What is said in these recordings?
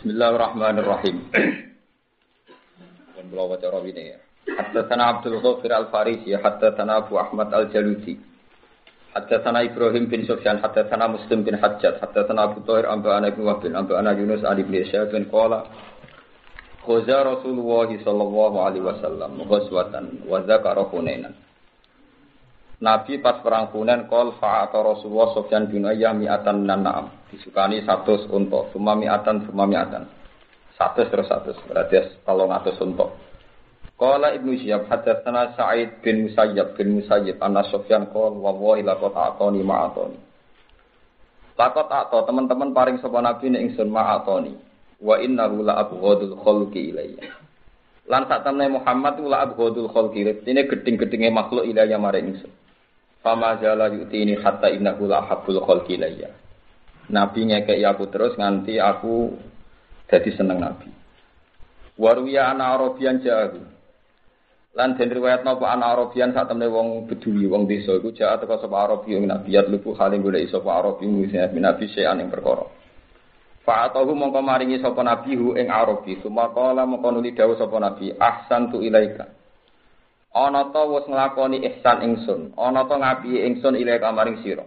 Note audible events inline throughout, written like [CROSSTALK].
Bismillahirrahmanirrahim. Dan beliau baca ini ya. Haddatsana Abdul Ghafir Al-Farisi, haddatsana Abu Ahmad Al-Jalusi. Haddatsana Ibrahim bin Sufyan, haddatsana Muslim bin Hajjat, haddatsana Abu Thahir Amba'ana bin Wahbin, Amba'ana Yunus Ali bin Isyad bin Qala. Khuza Rasulullah sallallahu alaihi wasallam ghazwatan wa dzakara Hunainan. Nabi pas perang Hunain kol fa'ata Rasulullah Sufyan bin Uyayyah mi'atan minan na'am. Disukani 100 unta, semua mi'atan, semua mi'atan. 100 terus 100, berarti kalau 100 unta. Qala Ibnu Syihab hadatsana Sa'id bin Musayyab bin Musayyib anna Sufyan qala wallahi laqad a'tani ma'atani. Laqad a'ta teman-teman paring sapa nabi nek ingsun ma'atani. Wa innahu la abghadul khalqi ilayya. Lan sak temne Muhammad la abghadul khalqi ini geding-gedinge makhluk ilayya maring ingsun. Fama jala yutini hatta innahu la habbul khalqi ilayya. Nabi ngekeki aku terus nganti aku jadi seneng Nabi. Waruya ana Arabian jahu. Lan den riwayat napa ana Arabian sak temne wong Bedui, wong desa iku jaa teka sapa Arabi ing nabiyat lupu haling golek sapa Arabi musih nabi sean ing perkara. Fa'atahu mongko maringi sapa nabi hu ing Arabi, sumaqala mongko nuli dawuh sapa nabi, ahsan tu ilaika. Ana ta wis nglakoni ihsan ingsun, ana ta ngapi ingsun ilaika maring sira.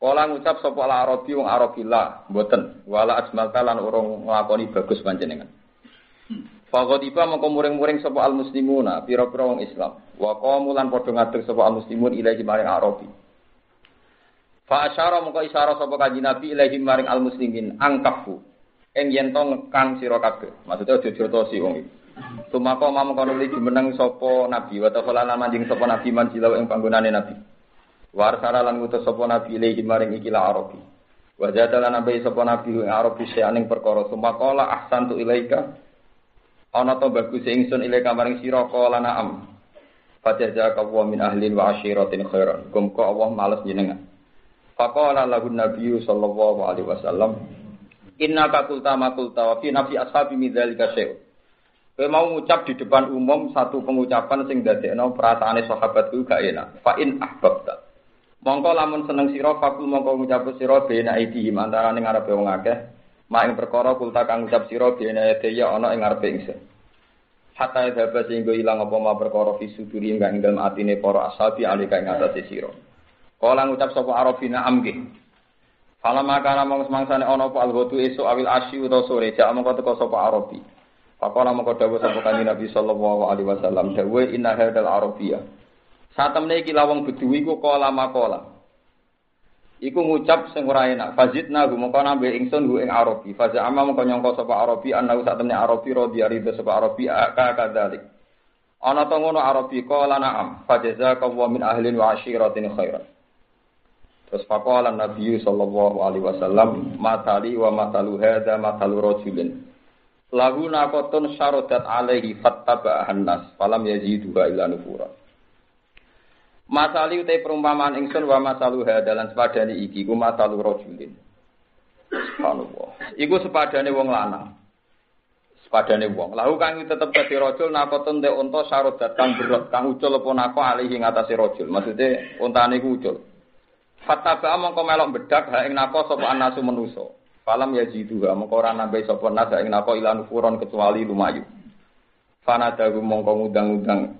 Kala ngucap sapa Arabi wong Arabi la, mboten, wala asmalta lan urung nglakoni bagus panjenengan. Fagodiba mongko muring-muring sapa al muslimuna pira-pira wong Islam. Wa qamu lan padha ngadeg sapa al muslimun ilahi maring Arabi. Fa asyara mongko isyara sapa kanjeng Nabi ilahi maring al muslimin angkafu. Ing yen to ngekang sira kabeh. Maksudnya aja jotosi wong iki. Tumako mamang kono li jumeneng sapa Nabi wa ta'ala lan manjing sapa Nabi manjilau ing panggonane Nabi. Warsara lan ngutus sapa Nabi ilahi maring ikilah Arabi. Wa jadalan nabi sapa Nabi ing Arabi seaning perkara sumakola ahsan tu ilaika ana to bagus ingsun ile kamaring sira kala na'am Fajazaka wa min ahlin wa ashiratin khairan. Kum ko Allah males jenengan. Faqala lahu nabiyyu sallallahu alaihi wasallam, "Inna ka kulta wa fi nafsi ashabi min dzalika syai'." Kowe mau ngucap di depan umum satu pengucapan sing dadekno perasaane sahabatku gak enak. Fa in ahbabta. Mongko lamun seneng sira fakul mongko ngucap sira bena iki antarané ngarepe wong akeh. Mak ing perkara kulta kang ucap sira bene ya ana ing ngarepe ingsun. Hatta dhaba sehingga ilang apa ma perkara fi suduri ing dalem atine para ashabi alika ing atase sira. Kala ngucap sapa arabina amge. Fala makana mong semangsane ana apa alghatu esuk awil asyi utawa sore jak mongko teko sapa arabi Pakola mongko dawuh sapa kanjeng Nabi sallallahu alaihi wasallam dawuh inna hadal arabiyya Satemne iki lawang beduwi ku kala makola. Iku ngucap sing ora enak fazidna gu mongko nambe ingsun gu ing arabi. Faza amma mongko nyangka sapa arabi ana sak temne arabi radhi ridho sapa arabi ka kadzalik ana to ngono arabi qala na'am fajazaka wa min ahlin wa ashiratin khairan. Terus faqala nabi sallallahu alaihi wasallam matali wa matalu hadza matalu rajulin lahu naqatun syaradat alaihi fattaba nas falam yaziduha illa nufura Masali utai perumpamaan ingsun wa masalu hadalan sepadane iki ku masalu rajulin. Subhanallah. Iku sepadane wong lanang. Sepadane wong. Lahu kang tetep dadi rajul nakotun te unta syarat kang berat kang ucul apa nako alihi ngatasé rajul. Maksude untane iku ucul. Fataba mongko melok bedak ha ing nako sapa anasu manusa. Falam yajidu ha mongko ora nambahi sapa nas ing nako ilan furon kecuali lumayu. Fanadahu mongko ngundang-undang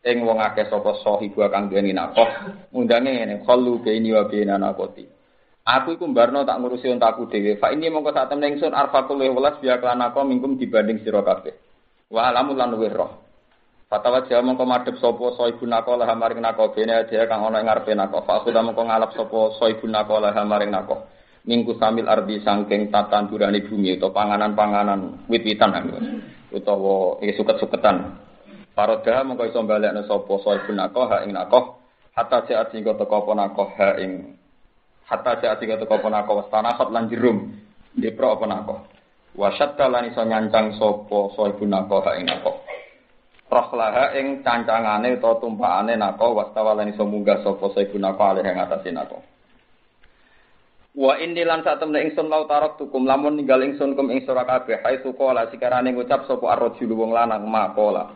ing wong akeh sapa sahibu kang duweni nakoh ngundange ngene khallu baini wa baina nakoti aku iku mbarno tak ngurusi untaku dhewe. Fa ini mongko sak temne ingsun arfaqul welas biya kelan aku mingkum dibanding sira kabeh. Wa alamu lan wirah Fatawa jawa mongko madhep sapa sahibu nakoh lah maring bene kang ana ing ngarepe nakoh fa aku mongko ngalap sapa sahibu nakoh lah maring nakoh minggu samil ardi sangking tatandurane bumi utawa panganan-panganan wit-witan utawa suket-suketan. Paroda mengko iso balekno sapa? Sahibun nakoh ha ing nakoh hatta jaat sing teko apa nakoh ha ing hatta jaat sing teko apa nakoh wastana khat lan jerum. Dipro apa nakoh wa syatta lan iso nyancang sapa? Sahibun nakoh ha ing nakoh Rahlaha ing cancangane utawa tumpakane nakoh wastawa lan iso munggah sapa? Sahibun nakoh ing atase nakoh Wa inni lan sak temne ingsun lau tarok tukum lamun ninggal ingsun kum ing sira kabeh. Hai sukola sikarane ngucap sapa ar-rajul wong lanang makola.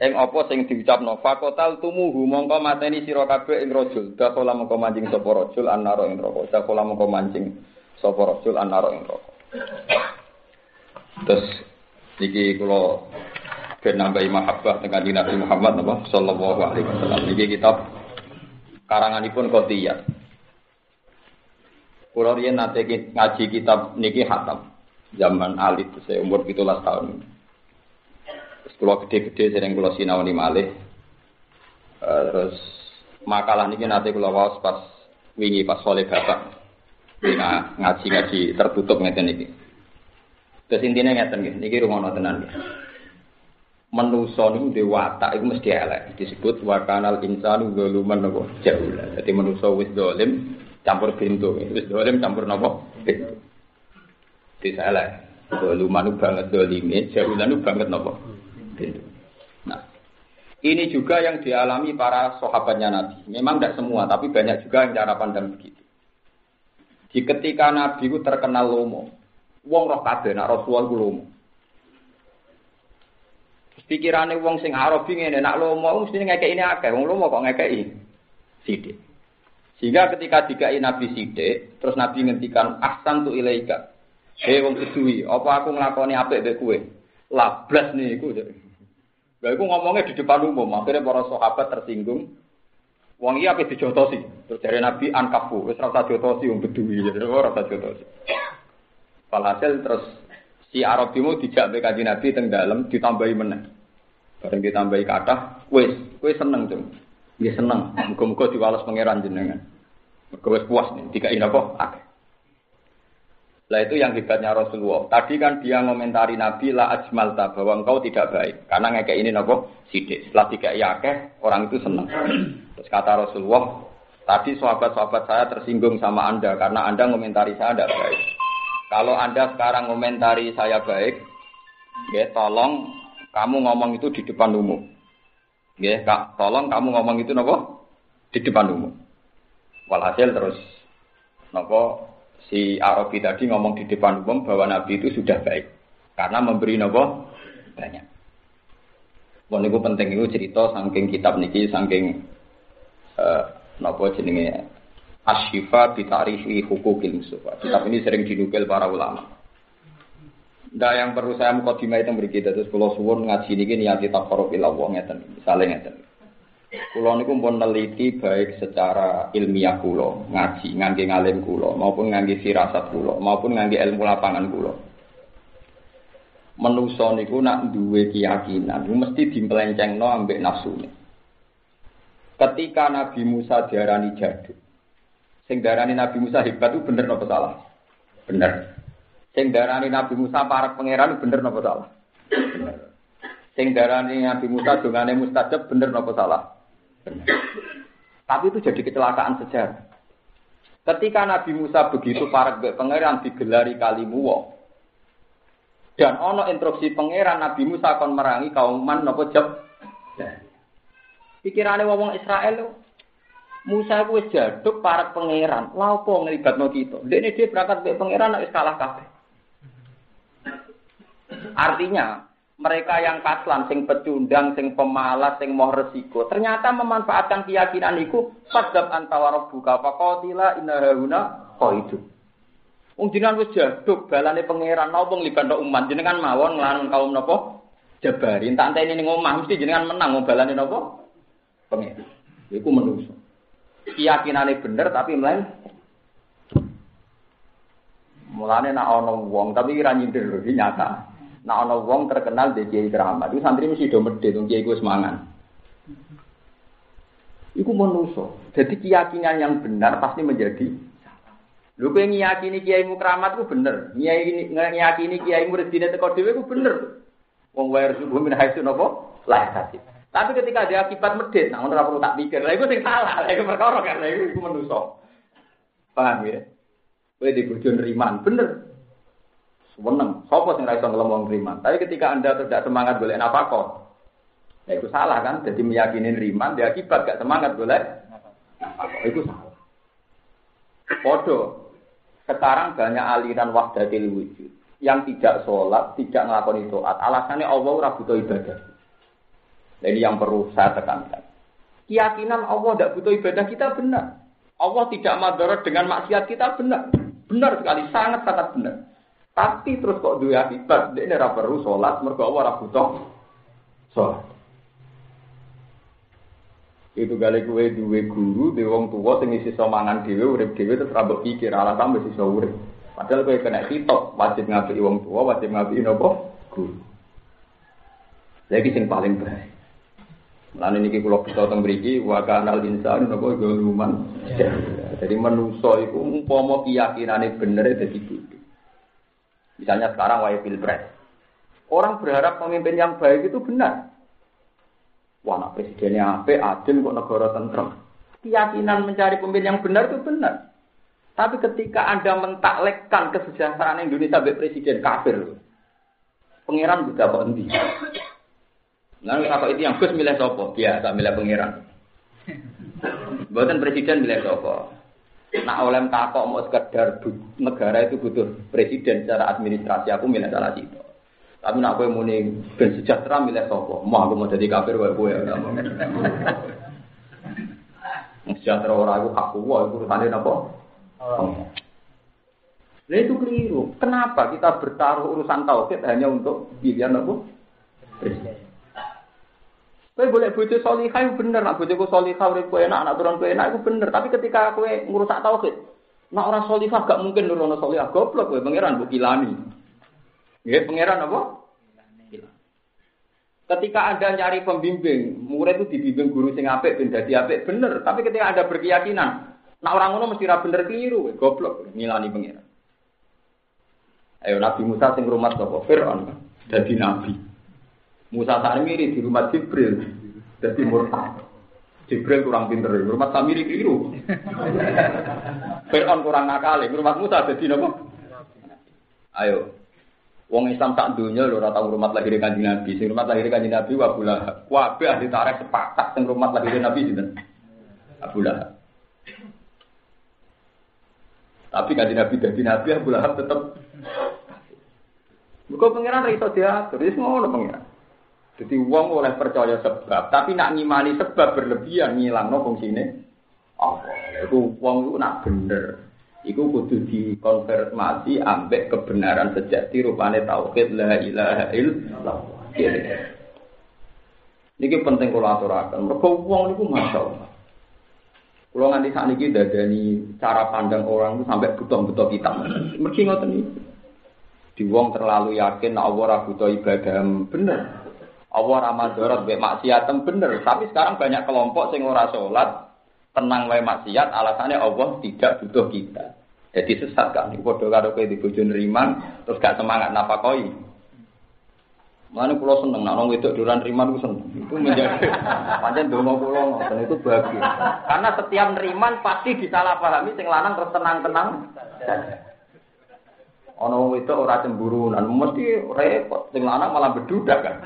Ing apa sing diucapno? Fakotal tumuhu mongko mateni sira kabeh ing rajul. Dakhala mongko mancing sapa rajul annara ing neraka. Dakhala mongko mancing sapa rajul annara ing neraka. Terus niki kula ben nambahi mahabbah dengan Nabi Muhammad apa? Sallallahu alaihi wasallam. Niki kitab karanganipun Qotiyah. Kula riyen nate ngaji kitab niki hatam zaman alit saya umur 17 tahun. Terus kula gede-gede sering kula sinau malih. Uh, terus makalah niki nate kula waos pas wingi pas soleh bapak. Nah, ngaji-ngaji tertutup ngeten niki. Terus intinya ngeten nggih, niki rungono tenan nggih. Manusa niku dhewe watak iku mesti elek. Disebut wa kanal insanu zaluman napa jahula. Dadi manusa wis dolim campur pintu. Wis dolim campur napa pintu. Bisa elek. Zaluman banget dolime, jahulan banget napa pintu. Nah, ini juga yang dialami para sahabatnya Nabi. Memang tidak semua, tapi banyak juga yang cara pandang begitu. Di ketika Nabi itu terkenal lomo, wong roh kabeh nak Rasulullah ku lomo. Pikirane wong sing Arabi ngene nak lomo mesti ngekeki ini akeh, wong lomo kok ngekeki sithik. Sehingga ketika dikai Nabi sithik, terus Nabi ngendikan ahsan tu ilaika. Hei wong kedui, apa aku nglakoni apik mbek kowe? Lablas niku. Lha iku ngomongnya di depan umum, akhirnya para sahabat tersinggung. Wong iya apa dijotosi? Terus dari Nabi ankafu, wis ora usah jotosi wong bedui, [LAUGHS] ora usah jotosi. Walhasil terus si Arabimu dijak be kanjeng Nabi teng dalem ditambahi meneh. Bareng ditambahi kathah, wis, kowe seneng, Cung. Nggih seneng. Muga-muga diwales pangeran jenengan. Wis puas nih, dikai napa? Akeh. Lah itu yang hebatnya Rasulullah. Tadi kan dia ngomentari Nabi la ajmalta bahwa engkau tidak baik karena ngekek ini nopo sidik. Setelah tiga akeh orang itu senang. Terus kata Rasulullah, tadi sahabat-sahabat saya tersinggung sama anda karena anda ngomentari saya tidak baik. Kalau anda sekarang ngomentari saya baik, ya tolong kamu ngomong itu di depan umum. Ya, kak, tolong kamu ngomong itu nopo di depan umum. Walhasil terus nopo si Arabi tadi ngomong di depan umum bahwa Nabi itu sudah baik karena memberi nopo banyak. Wong niku penting itu cerita saking kitab niki saking uh, nopo jenenge Asyifa hukukil musufa. Kitab ini sering dinukil para ulama. Ndak yang perlu saya mukadimah itu beri kita terus kalau suwun ngaji niki niati taqarrub ila Allah ngeten. Misale ngeten. Kulo niku pun neliti baik secara ilmiah kulo, ngaji ngangge ngalim kulo, maupun ngangge firasat kulo, maupun ngangge ilmu lapangan kulo. Menuso niku nak duwe keyakinan, mesti dimpelencengno ambek nafsune. Ketika Nabi Musa diarani jaduk, sing darani Nabi Musa hebat itu bener napa salah? Bener. Sing darani Nabi Musa para pangeran bener napa salah? Bener. Sing darani Nabi Musa dongane mustajab bener napa salah? Tapi itu jadi kecelakaan sejarah. Ketika Nabi Musa begitu para pangeran digelari kalimuwo. Dan ono instruksi pangeran Nabi Musa akan merangi kaum man nopo jab. Pikirane wong Israel Musa ku wis jaduk para pangeran. Lha opo nglibatno kita? Dene dia berangkat ke pangeran nek wis kalah kabeh. Artinya, mereka yang kaslan, sing pecundang, sing pemalas, sing mau resiko, ternyata memanfaatkan keyakinan itu sadab antawara buka fakotila inahuna itu. Wong jenengan wis jaduk balane pangeran napa nglibatno umat jenengan mawon nglawan kaum napa jabari tak enteni ning mesti jenengan menang wong balane napa pangeran. Iku menungso. Keyakinane bener tapi melain Mulane nak ana wong tapi ora nyindir nyata. Nah ana wong terkenal di kiai keramat, itu santri mesti do medhit wong kiai ku. Iku manusa. Jadi keyakinan yang benar pasti menjadi Lho kowe ngiyakini kiai mu keramat ku bener. Ngiyakini ngiyakini kiai mu rezine teko dhewe ku bener. Wong wae subuh min haitsu napa? Lah kasih. Tapi ketika dia akibat medhit, nah ora perlu tak pikir. Lah iku sing salah, lah iku perkara kan, lah iku. Paham ya? Kowe di bojo nriman, bener. Seneng. Sopo sing ra iso ngelem riman. Tapi ketika Anda tidak semangat golek nafkah, ya itu salah kan? Jadi meyakini riman dia akibat gak semangat golek nafkah. Itu salah. Podo. Sekarang banyak aliran wahdatil wujud yang tidak sholat, tidak ngelakoni doa. Alasannya Allah ora butuh ibadah. Jadi yang perlu saya tekankan. Keyakinan Allah tidak butuh ibadah kita benar. Allah tidak madarat dengan maksiat kita benar. Benar sekali, sangat sangat benar. Tapi terus kok duwe akibat, dia ora perlu sholat, mergo ora butuh sholat. Itu kali kue duwe guru, duwe wong tua sing isi somangan dhewe urip dhewe terus rambut pikir alasan wis iso urip. Padahal kue kena sitok, wajib ngapi wong tua, wajib ngapi nopo guru. Lagi sing paling bahaya. Lan ini kula bisa teng mriki wa kanal insan napa goluman. Jadi manusa iku umpama keyakinane bener dadi guru. Misalnya sekarang wae pilpres. Orang berharap pemimpin yang baik itu benar. Wah, nak presidennya apa, adil kok negara tentram. Keyakinan mencari pemimpin yang benar itu benar. Tapi ketika Anda mentaklekkan kesejahteraan Indonesia sebagai presiden kafir, pangeran juga kok endi. Lalu apa itu yang Gus milih sopo? Biasa milih pangeran. [LAUGHS] Buatan presiden milih sopo. Nak oleh takok mau sekedar negara itu butuh presiden secara administrasi, aku milih salah situ. Tapi nak kowe muni ben sejahtera milih sapa? Mau aku mau jadi kafir wae kowe. Sejahtera ora aku aku wae urusane napa? Nah itu keliru. Kenapa kita bertaruh urusan tauhid hanya untuk pilihan apa? Presiden. Kowe boleh bojo salihah bener, nak bojoku salihah urip kowe enak, anak turun kowe enak itu bener. Tapi ketika kowe ngurusak tauhid, nak orang salihah gak mungkin nurono salihah goblok kowe pangeran mbok ilani. Ya, pangeran apa? Ketika Anda nyari pembimbing, murid itu dibimbing guru sing apik ben dadi apik bener, tapi ketika Anda berkeyakinan, nah orang ngono mesti ra bener keliru, goblok ngilani pangeran. Ayo Nabi Musa sing rumah sapa Firaun dadi nabi. Musa Samiri di rumah Jibril dadi murtad. Jibril kurang pinter, rumah Samiri keliru. Firaun kurang nakal, rumah Musa dadi napa? Ayo, Wong Islam tak dunia lho ora rumah lahir kanjeng Nabi. Sing rumah lahir kanjeng Nabi wa Abu Lahab. Kabeh ahli tarikh sepakat sing rumah lahir Nabi sinten? Abu. Tapi kanjeng Nabi dadi Nabi Abu Lahab tetep Mergo pangeran ra iso diatur, wis ngono pangeran. Jadi wong oleh percaya sebab, tapi nak ngimani sebab berlebihan ngilangno fungsine apa. Iku wong iku nak bener. Iku kudu dikonfirmasi ambek kebenaran sejati rupane tauhid la ilaha illallah. Niki penting kula aturaken. Mergo wong niku masyaallah. Kula nganti sakniki dadani cara pandang orang itu sampai butuh-butuh kita. Mergi ngoten iki. Di wong terlalu yakin nek Allah ora butuh ibadah bener. Allah ora madharat mek maksiat bener. Tapi sekarang banyak kelompok sing ora salat, tenang wae maksiat alasannya Allah tidak butuh kita. Jadi sesat kan, padha karo kowe di bojo neriman terus gak semangat napakoi. Mana pulau seneng, nak nong itu duran neriman itu seneng. Itu menjadi [LAUGHS] panjang dongo pulau ngoten itu bagus. Karena setiap neriman pasti disalahpahami sing lanang terus tenang-tenang. Ono itu ora cemburu, dan mesti repot. Sing lanang malah bedudak kan.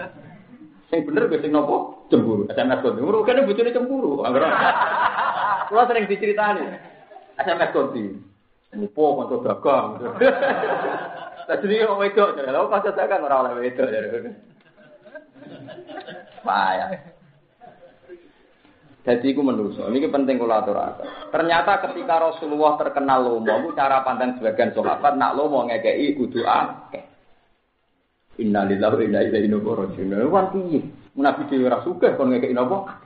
Sing bener gue sing nopo cemburu. SMS konti. Kan bojone cemburu. Kulo sering diceritani. SMS konti. Mupo kanca dagang. [LAUGHS] Tadi wong wedok, lha kanca dagang ora oleh wedok. Payah. Jadi itu menuso. Ini penting kalau. Ternyata ketika Rasulullah terkenal lomo, cara pandang sebagian sahabat nak lomo ngekei kudu akeh. Innalillahi wa inna ilaihi raji'un. Wan piye? Nabi dhewe ora sugih kon ngekei napa?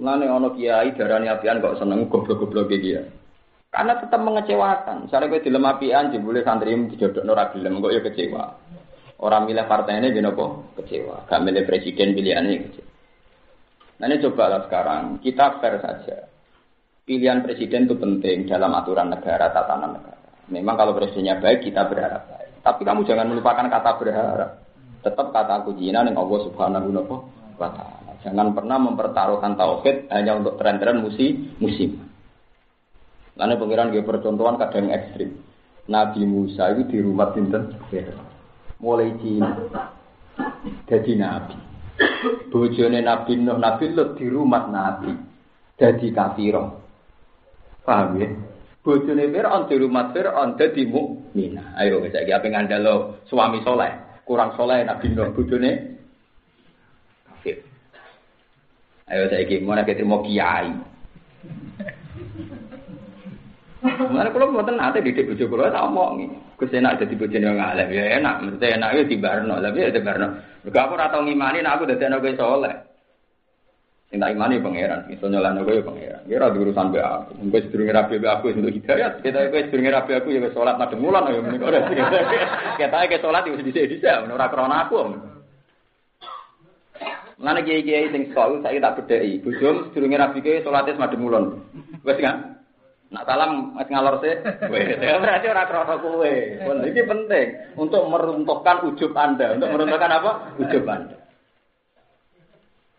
Mulane ana kiai darani apian kok seneng goblok-goblok iki ya. Karena tetap mengecewakan. Misalnya gue dilem apian, jebule santri dijodok ora gelem, kok ya kecewa. Orang milih partainya gini kok kecewa. Gak milih presiden pilihannya kecewa. Nah ini cobalah sekarang, kita fair saja. Pilihan presiden itu penting dalam aturan negara, tatanan negara. Memang kalau presidennya baik, kita berharap. Tapi kamu jangan melupakan kata berharap. Tetap kata kuncinya yang Allah subhanahu wa ta'ala. Jangan pernah mempertaruhkan tauhid hanya untuk tren-tren musim musim. Karena pengiran dia percontohan kadang ekstrim. Nabi Musa itu di rumah Sinten mulai Cina jadi nabi. Bojone Nabi Nuh, Nabi Lut di rumah Nabi jadi kafiro. Paham ya? Bojone Fir'aun di rumah Fir'aun jadi mukmin. Ayo saya apa ngandalo suami soleh, kurang soleh Nabi Nuh bojone Ayo saya ingin mau kita mau kiai. Mana kalau buatan nanti di bojo kulo tak omongi. Gus enak jadi bojo yang ngalim ya enak. Mesti enak ya di barno, tapi ya di barno. Gak aku ratau ngimani, nah aku jadi anak soleh. Sing tak imani pangeran, iso nyolano kowe ya pangeran. Ya ora urusan be aku. Engko sedurunge rapi be aku untuk hidayat. Kita kowe sedurunge rapi aku ya salat madhep mulan ya mending ora sing. Kita ke salat wis dhisik-dhisik ora krana aku. Mulane kiai-kiai sing sekolah saya tak bedheki. Bojom sedurunge rapi kowe salate madhep mulan. Wis kan? Nak salam mas ngalor sih, [LAUGHS] berarti orang krono kue. Ini penting untuk meruntuhkan ujub anda, untuk meruntuhkan apa? Ujub anda.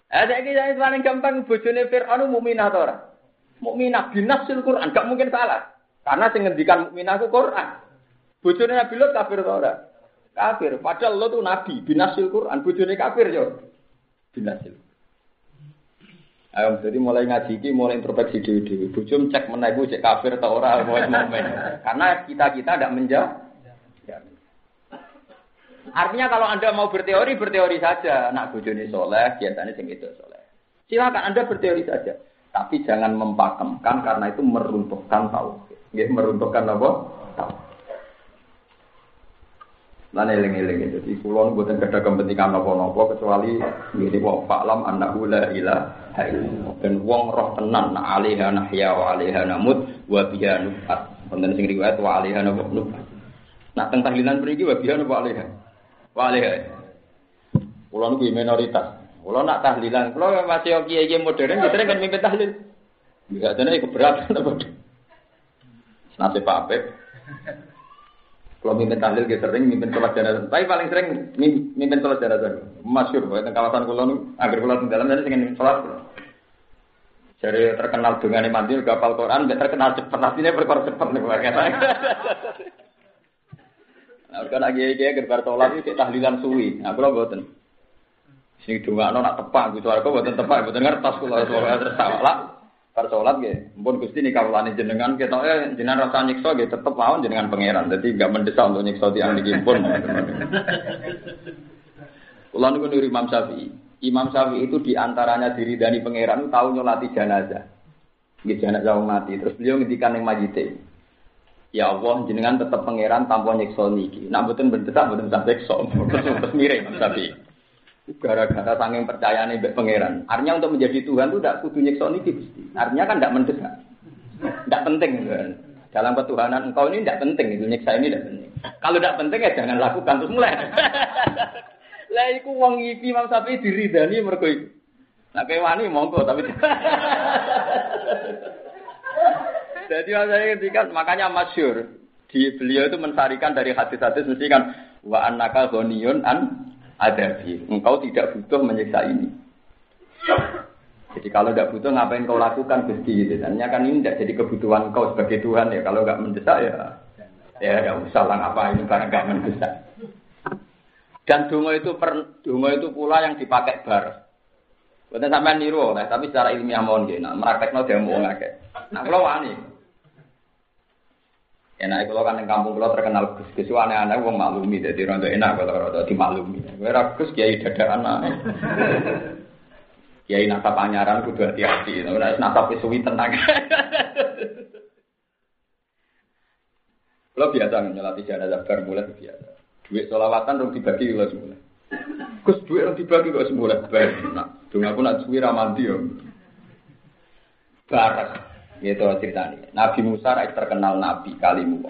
Eh, saya kira paling gampang bojone Fir'aun mukminah atau ora? Mukminah binasil Quran, gak mungkin salah. Karena sing ngendikan mukminah ku Quran. Bojone Nabi Lut kafir atau ora? Kafir. Padahal lo tuh nabi binasil Quran, bojone kafir yo. Binasil. Ayo, jadi mulai ngaji ini, mulai introspeksi diri diri. Bujum cek menaik cek kafir atau orang mau momen. Karena kita kita tidak menjawab. Artinya kalau anda mau berteori berteori saja. Nak bujuni soleh, biasanya sing itu soleh. Silakan anda berteori saja. Tapi jangan mempakemkan karena itu meruntuhkan tahu. meruntuhkan apa? Tahu. Lan eling-eling itu. Jadi kulon buatan kerja kepentingan nopo-nopo kecuali ini wong faklam annahu la ilaha Dan wong roh tenan na alaiha nahya wa alaiha namut wa biha nufat. Wonten sing riwayat wa alaiha nufat. Nah teng tahlilan mriki wa biha wa alaiha. Wa alaiha. Kulon kuwi minoritas. Kulon nak tahlilan, kulon masih kiai modern, kita kan mimpin tahlil. Enggak ada keberatan apa. Nasib Pak Apep. Kalau mimpin tahlil kita sering mimpin sholat jenazah. Tapi paling sering mimpin sholat jenazah. Masyur, bahwa kawasan kulon agar kulon dalam dan ingin sholat. Jadi terkenal dengan mandi kapal Quran, terkenal cepat. Artinya berkor cepat Nah, kan lagi dia gerbar sholat itu tahlilan suwi. Nah, kalau buatan. Sing dua nak tepak gitu, aku buatan tepak, buatan ngertas kalau sholat tersalah. Bar sholat nggih, mpun Gusti nih kawulane jenengan ketoke jenengan rasa nyiksa nggih tetep mawon jenengan pangeran. Dadi enggak mendesak untuk nyiksa tiyang niki pun. Kula niku niru Imam Syafi'i. Imam Syafi'i itu di antaranya diri dari pangeran tahu nyolati jenazah. Nggih jenazah mati. Terus beliau ngendikan ning majite. Ya Allah, jenengan tetap pangeran tanpa nyiksa niki. Nak mboten mendesak mboten sampai nyiksa. Terus mirip Syafi'i. Gara-gara saking percaya nih pangeran. Artinya untuk menjadi Tuhan itu tidak kudu nyiksa niki Artinya kan tidak mendesak. Tidak penting kan. Dalam ketuhanan engkau ini tidak penting itu nyiksa ini tidak penting. Kalau tidak penting ya jangan lakukan terus mulai. [LAUGHS] Lah iku wong iki Imam Syafi'i diridani mergo iku. Nah kayak wani monggo tapi [LAUGHS] Jadi saya ketika makanya masyur di beliau itu mensarikan dari hadis-hadis mesti kan wa annaka ghaniyun an adabi. Engkau tidak butuh menyiksa ini. Jadi kalau tidak butuh ngapain kau lakukan Gusti gitu. Tanya kan ini tidak jadi kebutuhan kau sebagai Tuhan ya. Kalau nggak mendesak ya ya nggak usah lah ngapain karena nggak mendesak. Dan dungo itu per, dungo itu pula yang dipakai bar. Bukan sampai niru, nah, tapi secara ilmiah mohon gini, nah, meraktekno dia mau ngake. Nah kalau wani, Enak kalau kan yang kampung kalau terkenal gus gus aneh-aneh wong maklumi jadi rontok enak kalau rontok dimaklumi. Merah gus kiai dada anak. Kiai nasab panyaran kudu hati-hati. Nek nasab suwi tenang. Kalau biasa nyelati jenazah bar mulai biasa. Duit solawatan dong dibagi kalau semula. Gus duit dong dibagi kok semula. Bar. Nah, dong aku nak suwi ramanti yo. Barak. Gitu ceritanya. Nabi Musa terkenal Nabi kalimu.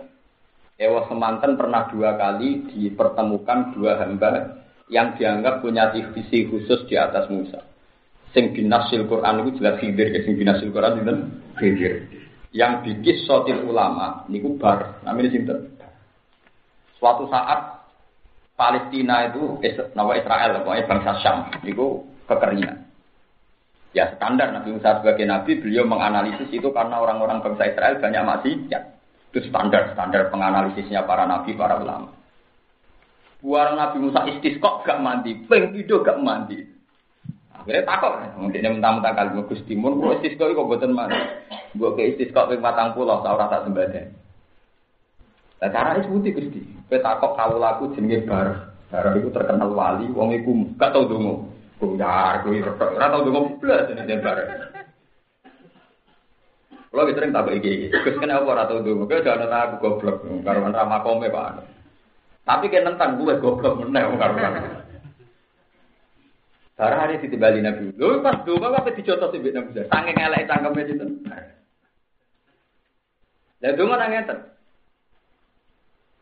Ewa semanten pernah dua kali dipertemukan dua hamba yang dianggap punya visi khusus di atas Musa. Sing binasil Quran itu jelas hidir, sing binasil Quran itu hidir. Yang bikin sotil ulama niku bar, namanya sinten. Suatu saat Palestina itu nama Israel, pokoknya bangsa Syam, niku kekeringan. Ya standar Nabi Musa sebagai Nabi, beliau menganalisis itu karena orang-orang bangsa Israel banyak maksiat. Itu standar standar penganalisisnya para nabi, para ulama. Buar Nabi Musa istisqo gak mandi, peng itu gak mandi. Akhirnya takut, mungkin mentang-mentang kali Gus Timur, gue istisqo itu kok buatan mandi. Gue ke istisqo peng matang pulau, tau rasa sembadan. Nah cara itu putih Gusti. Gue takut kau laku jenenge bar. Bar itu terkenal wali, wong iku gak tau dungu. Buyar, kuwi retok. Ora tau ndonga blas jembar. Kalau gitu sering takut iki. Gus kena apa ora tau ndonga. Kowe jangan aku goblok karo kome Pak. Tapi kan nentang gue goblok meneh karo Barang hari ditibali Nabi. Lho pas donga apa dijotos sih Nabi. Saking elek cangkeme itu. Lah donga nang ngeten.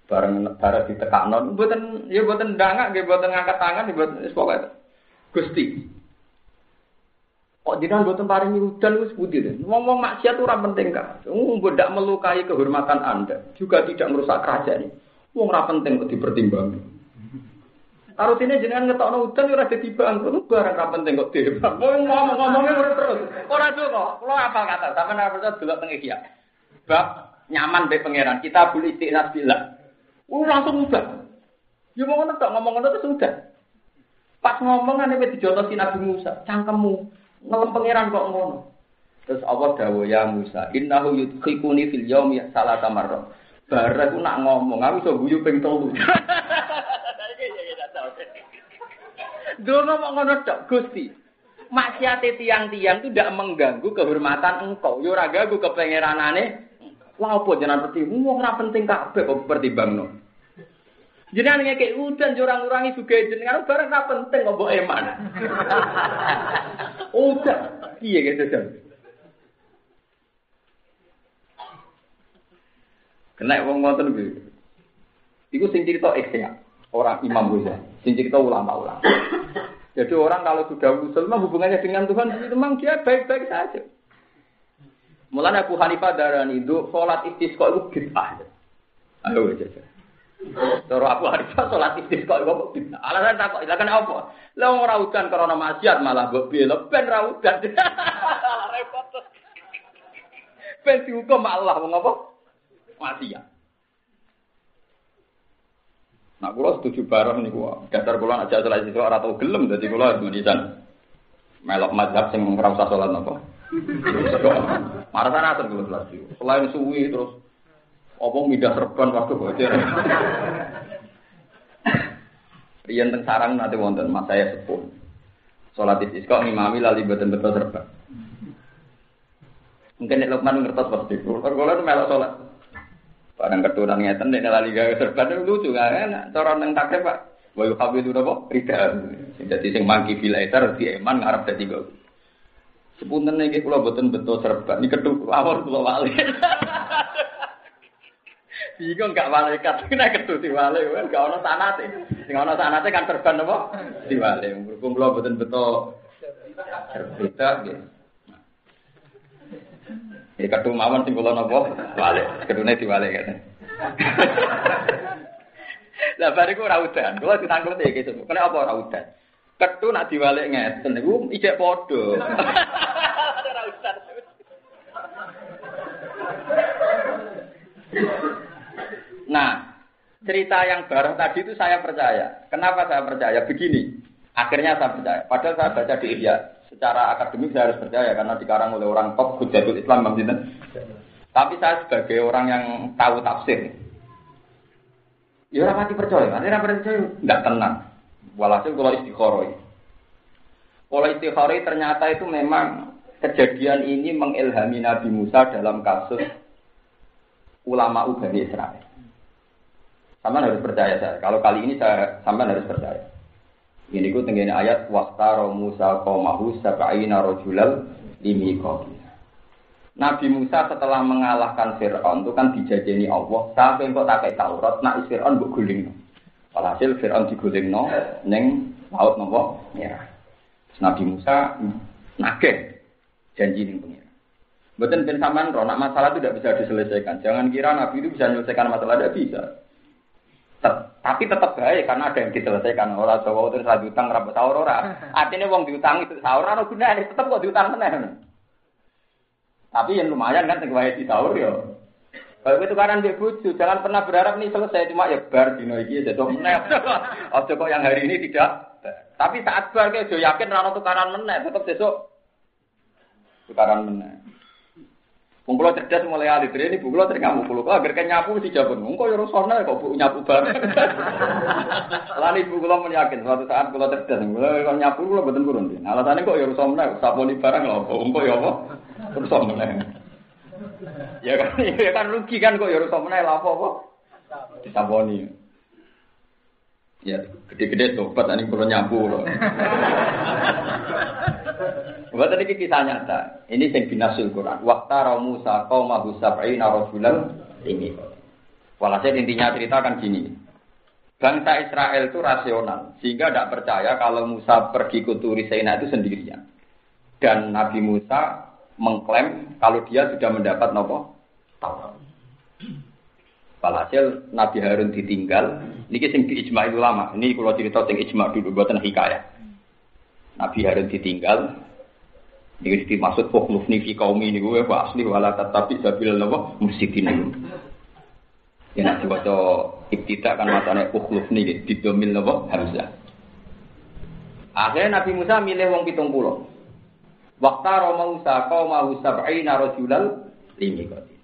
Bareng bareng ditekakno, mboten ya mboten ndangak nggih mboten ngangkat tangan mboten wis pokoke. Gusti, Kok jenengan mboten paringi udan wis putih deh. Ngomong maksiat ora penting kan. Wong tidak melukai kehormatan Anda, juga tidak merusak kerajaan ini. Wong ora penting kok dipertimbangkan. Sini jenengan ngetokno udan ora dadi bangkrut, barang ora penting kok dibang. Wong ngomong-ngomongnya ora terus. Ora tuh kok. Kulo apa kata? Sampeyan ora percaya delok teng iki Bab nyaman be pangeran. Kita boleh istiqnas bilang. Wong langsung ubah. Ya mau ngono tok ngomong ngono terus udah. Pas ngomong ane dijotosi Nabi Musa, cangkemmu ngelem pangeran kok ngono. Terus Allah dawuh ya Musa, innahu yudkhikuni fil yaumi salata marra. Bareng aku nak ngomong, aku iso guyu ping 3. Dono mau ngono tok, Gusti. Maksiat tiang-tiang itu tidak mengganggu kehormatan engkau. Yo ora ganggu kepengeranane. Lah apa jenengan peti? Wong ora penting kabeh kok pertimbangno. Jenengan ngekek udan jurang ngurangi juga jenengan bareng ora penting kok mbok eman. Udah, iya gitu jam. Kena wong ngoten kuwi. Iku sing cerita ikhya, orang imam gue sing cerita ulama-ulama. Jadi orang kalau sudah usul mah hubungannya dengan Tuhan itu memang dia baik-baik saja. Mulanya Abu Hanifah darah itu sholat istisqa itu bid'ah. Ayo aja. Cara Abu Hanifah sholat istisqa itu bid'ah. Alasan tak kok, kan apa? Lah ora udan karena maksiat malah mbok bela ben ra udan. [LAUGHS] Repot. Ben dihukum Allah wong apa? Maksiat. Nah, kula setuju bareng niku. Dasar kula aja salat itu ora tau gelem dadi kula menisan. Melok mazhab sing ora usah salat napa. [LAUGHS] Marah sana terus salat. Selain suwi terus apa midah serban waktu bocor. Rian teng sarang nanti wonten mas saya sepuh. Sholat istisqa ngimami lali betul betul serba. Mungkin nek Lukman ngertos pasti. Kalau melok sholat. Barang keturunan ngeten nek lali gawe serba itu lucu kan enak. Cara neng takre Pak. Wa yuhabidu napa? Rida. Dadi sing mangki bilaiter di eman ngarep dadi go. Sepunten iki kula boten betul serba. Ini ketuk awal kula wali. [LAUGHS] Bingung gak malaikat, [LAUGHS] nek ketu diwale, gak ono sanate. Sing ono sanate kan terban apa? Diwale. Berhubung kula boten beto berbeda nggih. Ya ketu mawon sing kula napa? Wale. Ketune diwale kan. [LAUGHS] Lah bariku ora udan. Kula ditangklet iki sesuk. Kene apa ora udan? Ketu nak diwale ngeten niku ijek padha. [LAUGHS] Ora udan. Nah, cerita yang baru tadi itu saya percaya. Kenapa saya percaya? Begini, akhirnya saya percaya. Padahal saya baca di India, secara akademik saya harus percaya karena dikarang oleh orang top Hujatul Islam Bang Tapi saya sebagai orang yang tahu tafsir, ya orang mati percaya, nanti orang percaya nggak tenang. Walhasil kalau istikharoi. Kalau istikharoi ternyata itu memang kejadian ini mengilhami Nabi Musa dalam kasus ulama Ubani Israel. Sama harus percaya saya. Kalau kali ini saya sampai harus percaya. Ini ku tenggine ayat wastaro Musa qaumahu sab'ina rajulal limiqatina. Nabi Musa setelah mengalahkan Fir'aun itu kan dijajeni Allah sampai kok tak Taurat nak Fir'aun mbok guling. Walhasil Fir'aun digulingno ning laut nopo merah. Nabi Musa nageh janji ning pengira. Betul ben sampean nak masalah itu tidak bisa diselesaikan. Jangan kira Nabi itu bisa menyelesaikan masalah tidak bisa. Tapi tetap baik karena ada yang diselesaikan. Orang Jawa terus lagi utang rapat sahur ora. Artinya wong diutang itu sahur ora gunane, tetap kok diutang meneh. Tapi yang lumayan kan sing di sahur ya. Kalau itu karan dia bucu, jangan pernah berharap nih selesai cuma ya bar dino iki meneh. [LAUGHS] Ojo kok yang hari ini tidak. Tapi saat bar kayak yakin rano tukaran meneh, tetap besok tukaran meneh. Wong kula cerdas mulai alit ini bu kula sering ngamuk kula agar kan nyapu mesti jawab wong kok ya rusona kok bu nyapu bareng. [LAUGHS] Lan ibu kula mun yakin suatu saat kula cerdas kula kok nyapu kula mboten kurun. Alasane kok ya rusona saponi barang lho wong kok ya apa? Rusona. Ya kan, [LAUGHS] ya kan rugi kan kok rusak meneh lha apa-apa. Disaboni. Ya, gede-gede tobat ini perlu nyapu loh. [LAUGHS] Buat tadi kisah nyata. Ini yang binasul Quran. Waktu Musa kau mahu sab'ina rasulan ini. Walhasil intinya cerita kan gini. Bangsa Israel itu rasional, sehingga tidak percaya kalau Musa pergi ke Turi Sena itu sendirian. Dan Nabi Musa mengklaim kalau dia sudah mendapat nopo Taurat. Walhasil Nabi Harun ditinggal. Ini ijma itu lama. Ini kalau cerita sing ijma dulu buatan hikayah. Nabi Harun ditinggal. Ini dimaksud fukhlufni fi kaumi ini gue asli wala tetapi sabil nama musikin Ya nanti baca ibtida kan matanya ukhlufni di domil nama Hamzah. Akhirnya Nabi Musa milih wong pitung pulau. Waktu Musa kau mau sab'ina rajulal limi koti.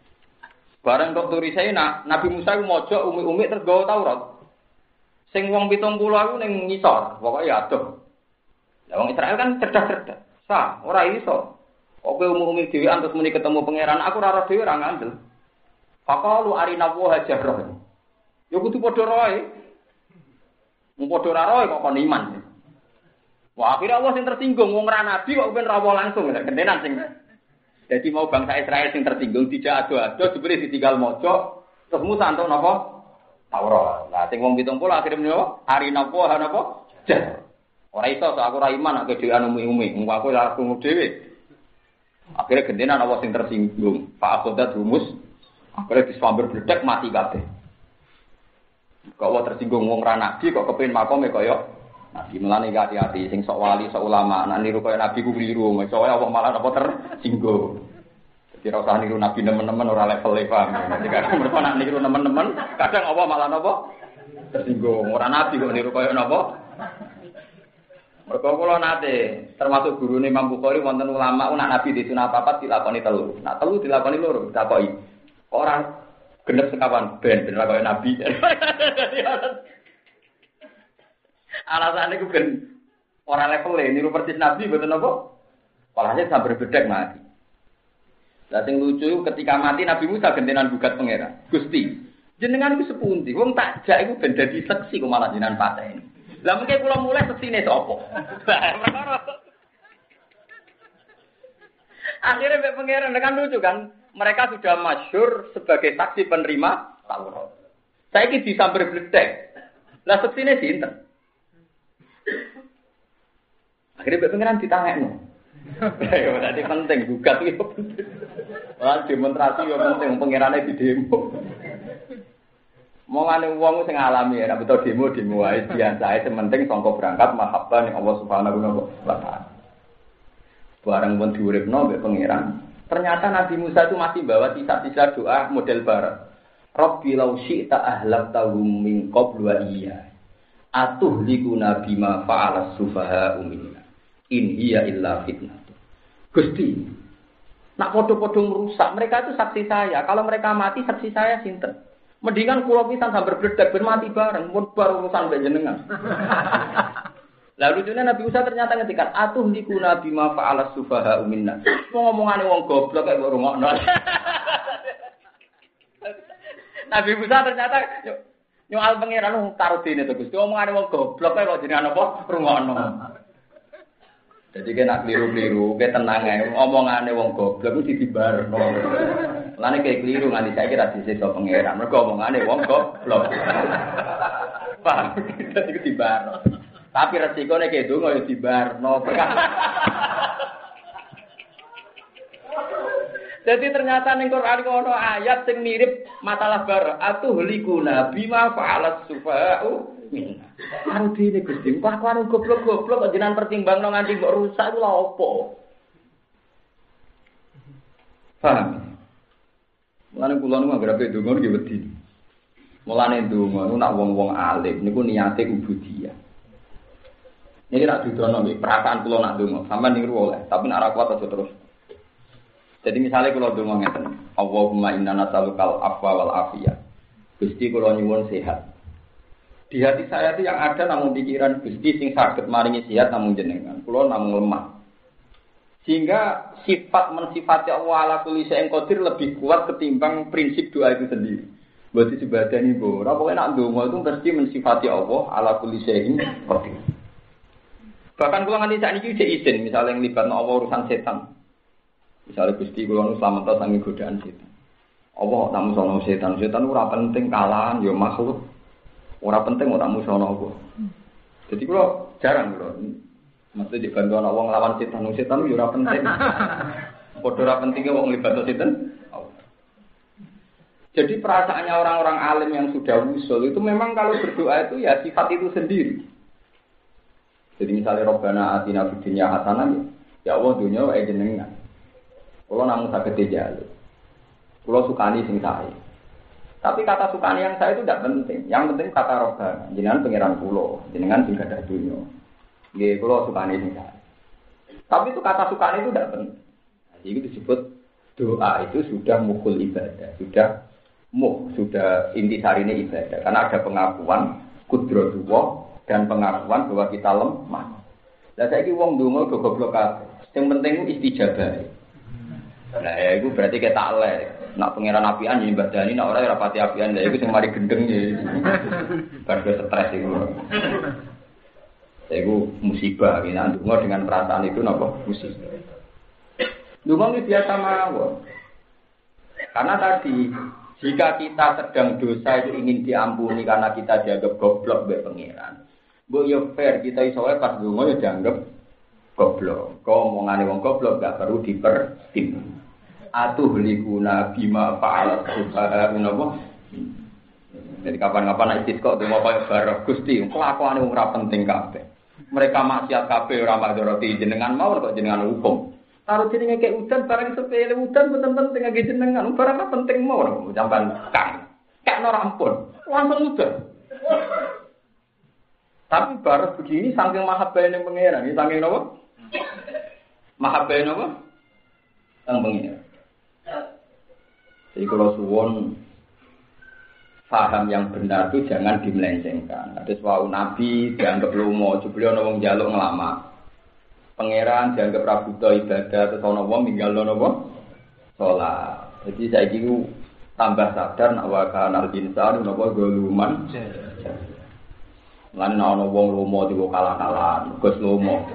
Bareng kok saya nak Nabi Musa ku mojo umi-umi terus gawa Taurat. Sing wong 70 aku ning ngisor, pokoke ya Lah wong Israel kan cerdas-cerdas. Sah, ora iso. Oke umi-umi dhewe antus muni ketemu pangeran, aku ora dhewe ora ngandel. Faqalu arina wa hajarah. Ya kudu padha roe. Wong padha ora roe kok iman. Wah, akhirnya Allah sing tersinggung wong ra nabi kok ben rawo langsung, gendenan sing jadi mau bangsa Israel yang tersinggung tidak ado-ado diberi ditinggal mojo terus Musa antuk napa? Taurat. Nah sing wong 70 akhirnya menapa? Hari ha napa? Jar. Ora iso so aku ora iman aku dhewe anu umi-umi. Engko aku ora krungu dhewe. Akhirnya gendenan apa sing tersinggung. Pak Akodat rumus akhirnya disambir bledek mati kabeh. Kok tersinggung wong ra nabi kok kepengin makome kaya Nabi melani hati-hati, sing sok wali, sok ulama, nah niru kaya nabi ku keliru, soalnya apa malah apa tersinggung. Jadi rasa niru nabi nemen-nemen ora level e paham. Jadi kadang [LAUGHS] mereka nak niru nemen-nemen, kadang apa malah apa tersinggung. Ora nabi kok niru kaya napa? Mereka kula nate, termasuk guru nih Imam Bukhari wonten ulama nak nabi di sunah papat dilakoni telu. Nah telu dilakoni loro, ditakoki. Orang genep sekawan ben ben kaya nabi. [LAUGHS] Alasannya gue ben orang level niru persis Nabi betul nopo. Palanya sampai berbeda mati. Lah sing lucu ketika mati Nabi Musa gentenan gugat pangeran. Gusti, jenengan iku sepundi? Wong tak jak iku ben dadi seksi kok malah jenengan pateni. Lah mungkin kula mulai seksine sapa? Akhirnya Mbak Pangeran dengan lucu kan, mereka sudah masyur sebagai saksi penerima Taurat. Saya ini disambar bledek. Lah seksine sinten? Akhirnya Mbak Pangeran ditangekno. Ya berarti penting gugat itu penting. Malah demonstrasi yo penting pangerane di demo. Mau ngane uang sing alami ya, betul demo demo wae biasa ae penting sangka berangkat mahabbah ning Allah Subhanahu wa taala. Barang pun diuripno mbek pangeran. Ternyata Nabi Musa itu masih bawa sisa-sisa doa model barat. Rabbi law syi'ta ahlaktahum min qablu wa iya. Atuh liku nabi ma fa'ala sufaha umina in hiya illa fitnah. Gusti, nak podo-podo merusak, mereka itu saksi saya. Kalau mereka mati, saksi saya sinten. Mendingan kulo pisan sambil berdedak ben mati bareng, pun baru urusan mbek jenengan. [LAUGHS] Lalu lucunya Nabi Musa ternyata ngendikan atuh liku nabi ma fa'ala sufaha minna. Mau ngomongane wong goblok kayak ngrungokno. [LAUGHS] Nabi Musa ternyata nyual pangeran taruh dene to Gusti. Ngomongane wong goblok kayak kok jenengan apa rungokno. Jadi kena keliru-keliru, kayak tenang ya. Omongannya wong goblok itu ditibarno. Lane kayak keliru nganti saya kira disisa pangeran. Mereka omongannya wong goblok. Paham? Jadi dibarno. Tapi resikonya kayak itu nggak dibarno. Jadi ternyata ning Quran ono ayat sing mirip matalah bar atuh likuna bima fa'alat sufa'u minna. Karo dene Gusti, kelakuan goblok-goblok kok jenengan pertimbangno nganti rusak iku lha opo? Paham? Mulane kula nu anggere ape donga nggih wedi. Mulane donga nu nak wong-wong alim niku niate ubudiyah. Ini nak didono nggih, perasaan kula nak donga, sampean oleh, tapi nak ora kuat aja terus. Jadi misalnya kalau donga ngeten, Allahumma inna nas'alukal afwa wal afiyah. Gusti kula nyuwun sehat. Di hati saya itu yang ada namun pikiran Gusti sing sakit maringi sehat namun jenengan. Kulo namun lemah. Sehingga sifat mensifati Allah ala kulli syai'in qadir lebih kuat ketimbang prinsip doa itu sendiri. Berarti sebagian ini bu, pokoknya nak doa itu mesti mensifati Allah ala kulli syai'in qadir. Bahkan kalau nganti saat ini izin, misalnya yang libat Allah urusan setan. Misalnya Gusti kula nu slamet sangi godaan setan. Allah tak musono setan, setan ora penting kalahan ya makhluk. Ora penting ora musono apa. Jadi kalau jarang kalau Maksudnya dibantu anak wong lawan setan, setan itu ora penting. [LAUGHS] Padha ora pentingnya wong libat setan. Jadi perasaannya orang-orang alim yang sudah usul itu memang kalau berdoa itu ya sifat itu sendiri. Jadi misalnya Robbana atina fid dunya hasanah ya Allah dunia wae jenengan. Kalau namun sakit jalur. Kalau sukani sing saya. Tapi kata sukani yang saya itu tidak penting. Yang penting kata Robbana, jenengan pangeran kulo, jenengan sing gadah dunia. Nggih, kula sukane sing Tapi itu kata sukane itu tidak penting. Jadi itu disebut doa itu sudah mukul ibadah, sudah muh, sudah inti ini ibadah. Karena ada pengakuan kudratullah dan pengakuan bahwa kita lemah. Lah saiki wong donga go goblok kabeh. Sing penting istijabah. Nah, ya itu berarti kita taklek. Nak pangeran apian jadi badani, nak orang rapati apian, ya itu sing mari gendeng ya. Bar stres itu. Itu musibah, ini dungo dengan perasaan itu nopo musibah. Dungo ini biasa mawon. Karena tadi jika kita sedang dosa itu ingin diampuni karena kita dianggap goblok oleh pangeran. Bu yo fair kita iso pas dungo ya dianggap goblok. Kau omongane wong goblok gak perlu dipertim. Atuh likuna bima fa'al subhanahu napa jadi kapan-kapan istisqa tuh mau kayak barok gusti, kelakuan yang ora penting kabeh mereka maksiat kabeh ora madoroti jenengan mau kok jenengan hukum. Taruh jenenge kayak udan barang sepele udan bener penting lagi jenengan barang apa penting mau jamban kang. Kak ora ampun. Langsung udan. Tapi baru begini saking mahabbah yang pengeran, ini saking apa? Mahabbah apa? Yang pengeran. Jadi kalau suwon paham yang benar itu jangan dimelencengkan. Ada suatu nabi dianggap lomo, ono wong jaluk ngelama. Pangeran dianggap rabuta ibadah, terus ono wong tinggal ono wong sholat. Jadi saya kira tambah sadar nak wakan al insan nopo goluman. Lan ono wong lomo tiba kalah-kalah, gus lomo.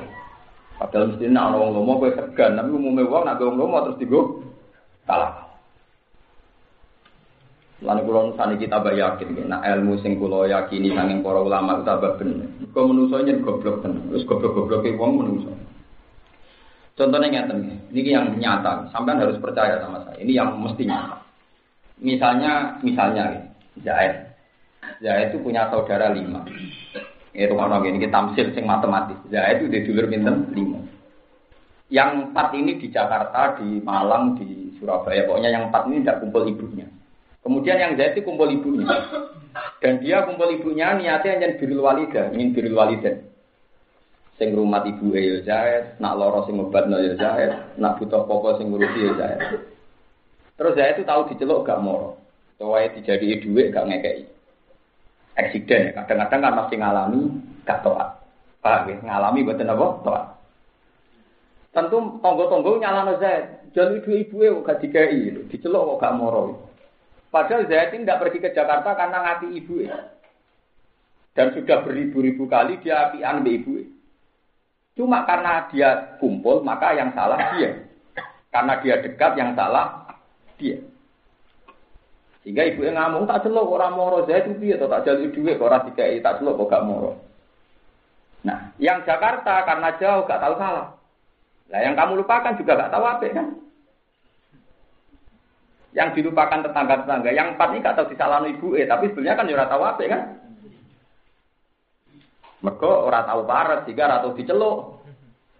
Padahal mesti nak ono lomo kowe segan, tapi umumnya wong nak wong lomo terus digo kalah. Lan kula nusani kita mbak yakin nek ilmu sing kula yakini sanging para ulama tambah bener. Kok menungso nyen goblok tenan. Wis goblok-gobloke wong menungso. Contohnya ngeten ini yang nyata. Sampean harus percaya sama saya. Ini yang mesti nyata. Misalnya, misalnya, Zaid. Zaid itu punya saudara lima. Itu kalau gini kita tamsil sing matematis. Zaid itu di dulur pinten lima. Yang empat ini di Jakarta, di Malang, di Surabaya. Pokoknya yang empat ini tidak kumpul ibunya. Kemudian yang Zaid itu kumpul ibunya. Dan dia kumpul ibunya niatnya hanya birul walida, ingin birul walida. Sing rumah ibu ya Zaid, nak loro sing obat ya Zaid, nak butuh pokok sing ngurusi ya Zaid. Terus Zaid itu tahu diceluk gak moro. Soalnya dijadi duit gak ngekei. Eksiden ya, kadang-kadang kan masih ngalami gak toat. Paham ya? Ngalami buatan apa? Toat. Tentu tonggo-tonggo nyalano Zaid. Jadi ibu ibu gak dikai, diceluk kok gak moro. Padahal Zaid ini tidak pergi ke Jakarta karena ngati ibu ya. Dan sudah beribu-ribu kali dia apian be ibu. Cuma karena dia kumpul, maka yang salah dia. Karena dia dekat, yang salah dia. Sehingga ibu yang ngomong tak celok orang moro Zaid itu dia, tak jadi duit orang tiga tak celok kok gak moro. Nah, yang Jakarta karena jauh gak tahu salah. Nah, yang kamu lupakan juga gak tahu apa kan? Yang dilupakan tetangga-tetangga. Yang empat ini gak tahu disalahkan ibu eh, tapi sebenarnya kan ya ora tahu apa kan. Mereka ora tahu parah, sehingga ora tahu diceluk.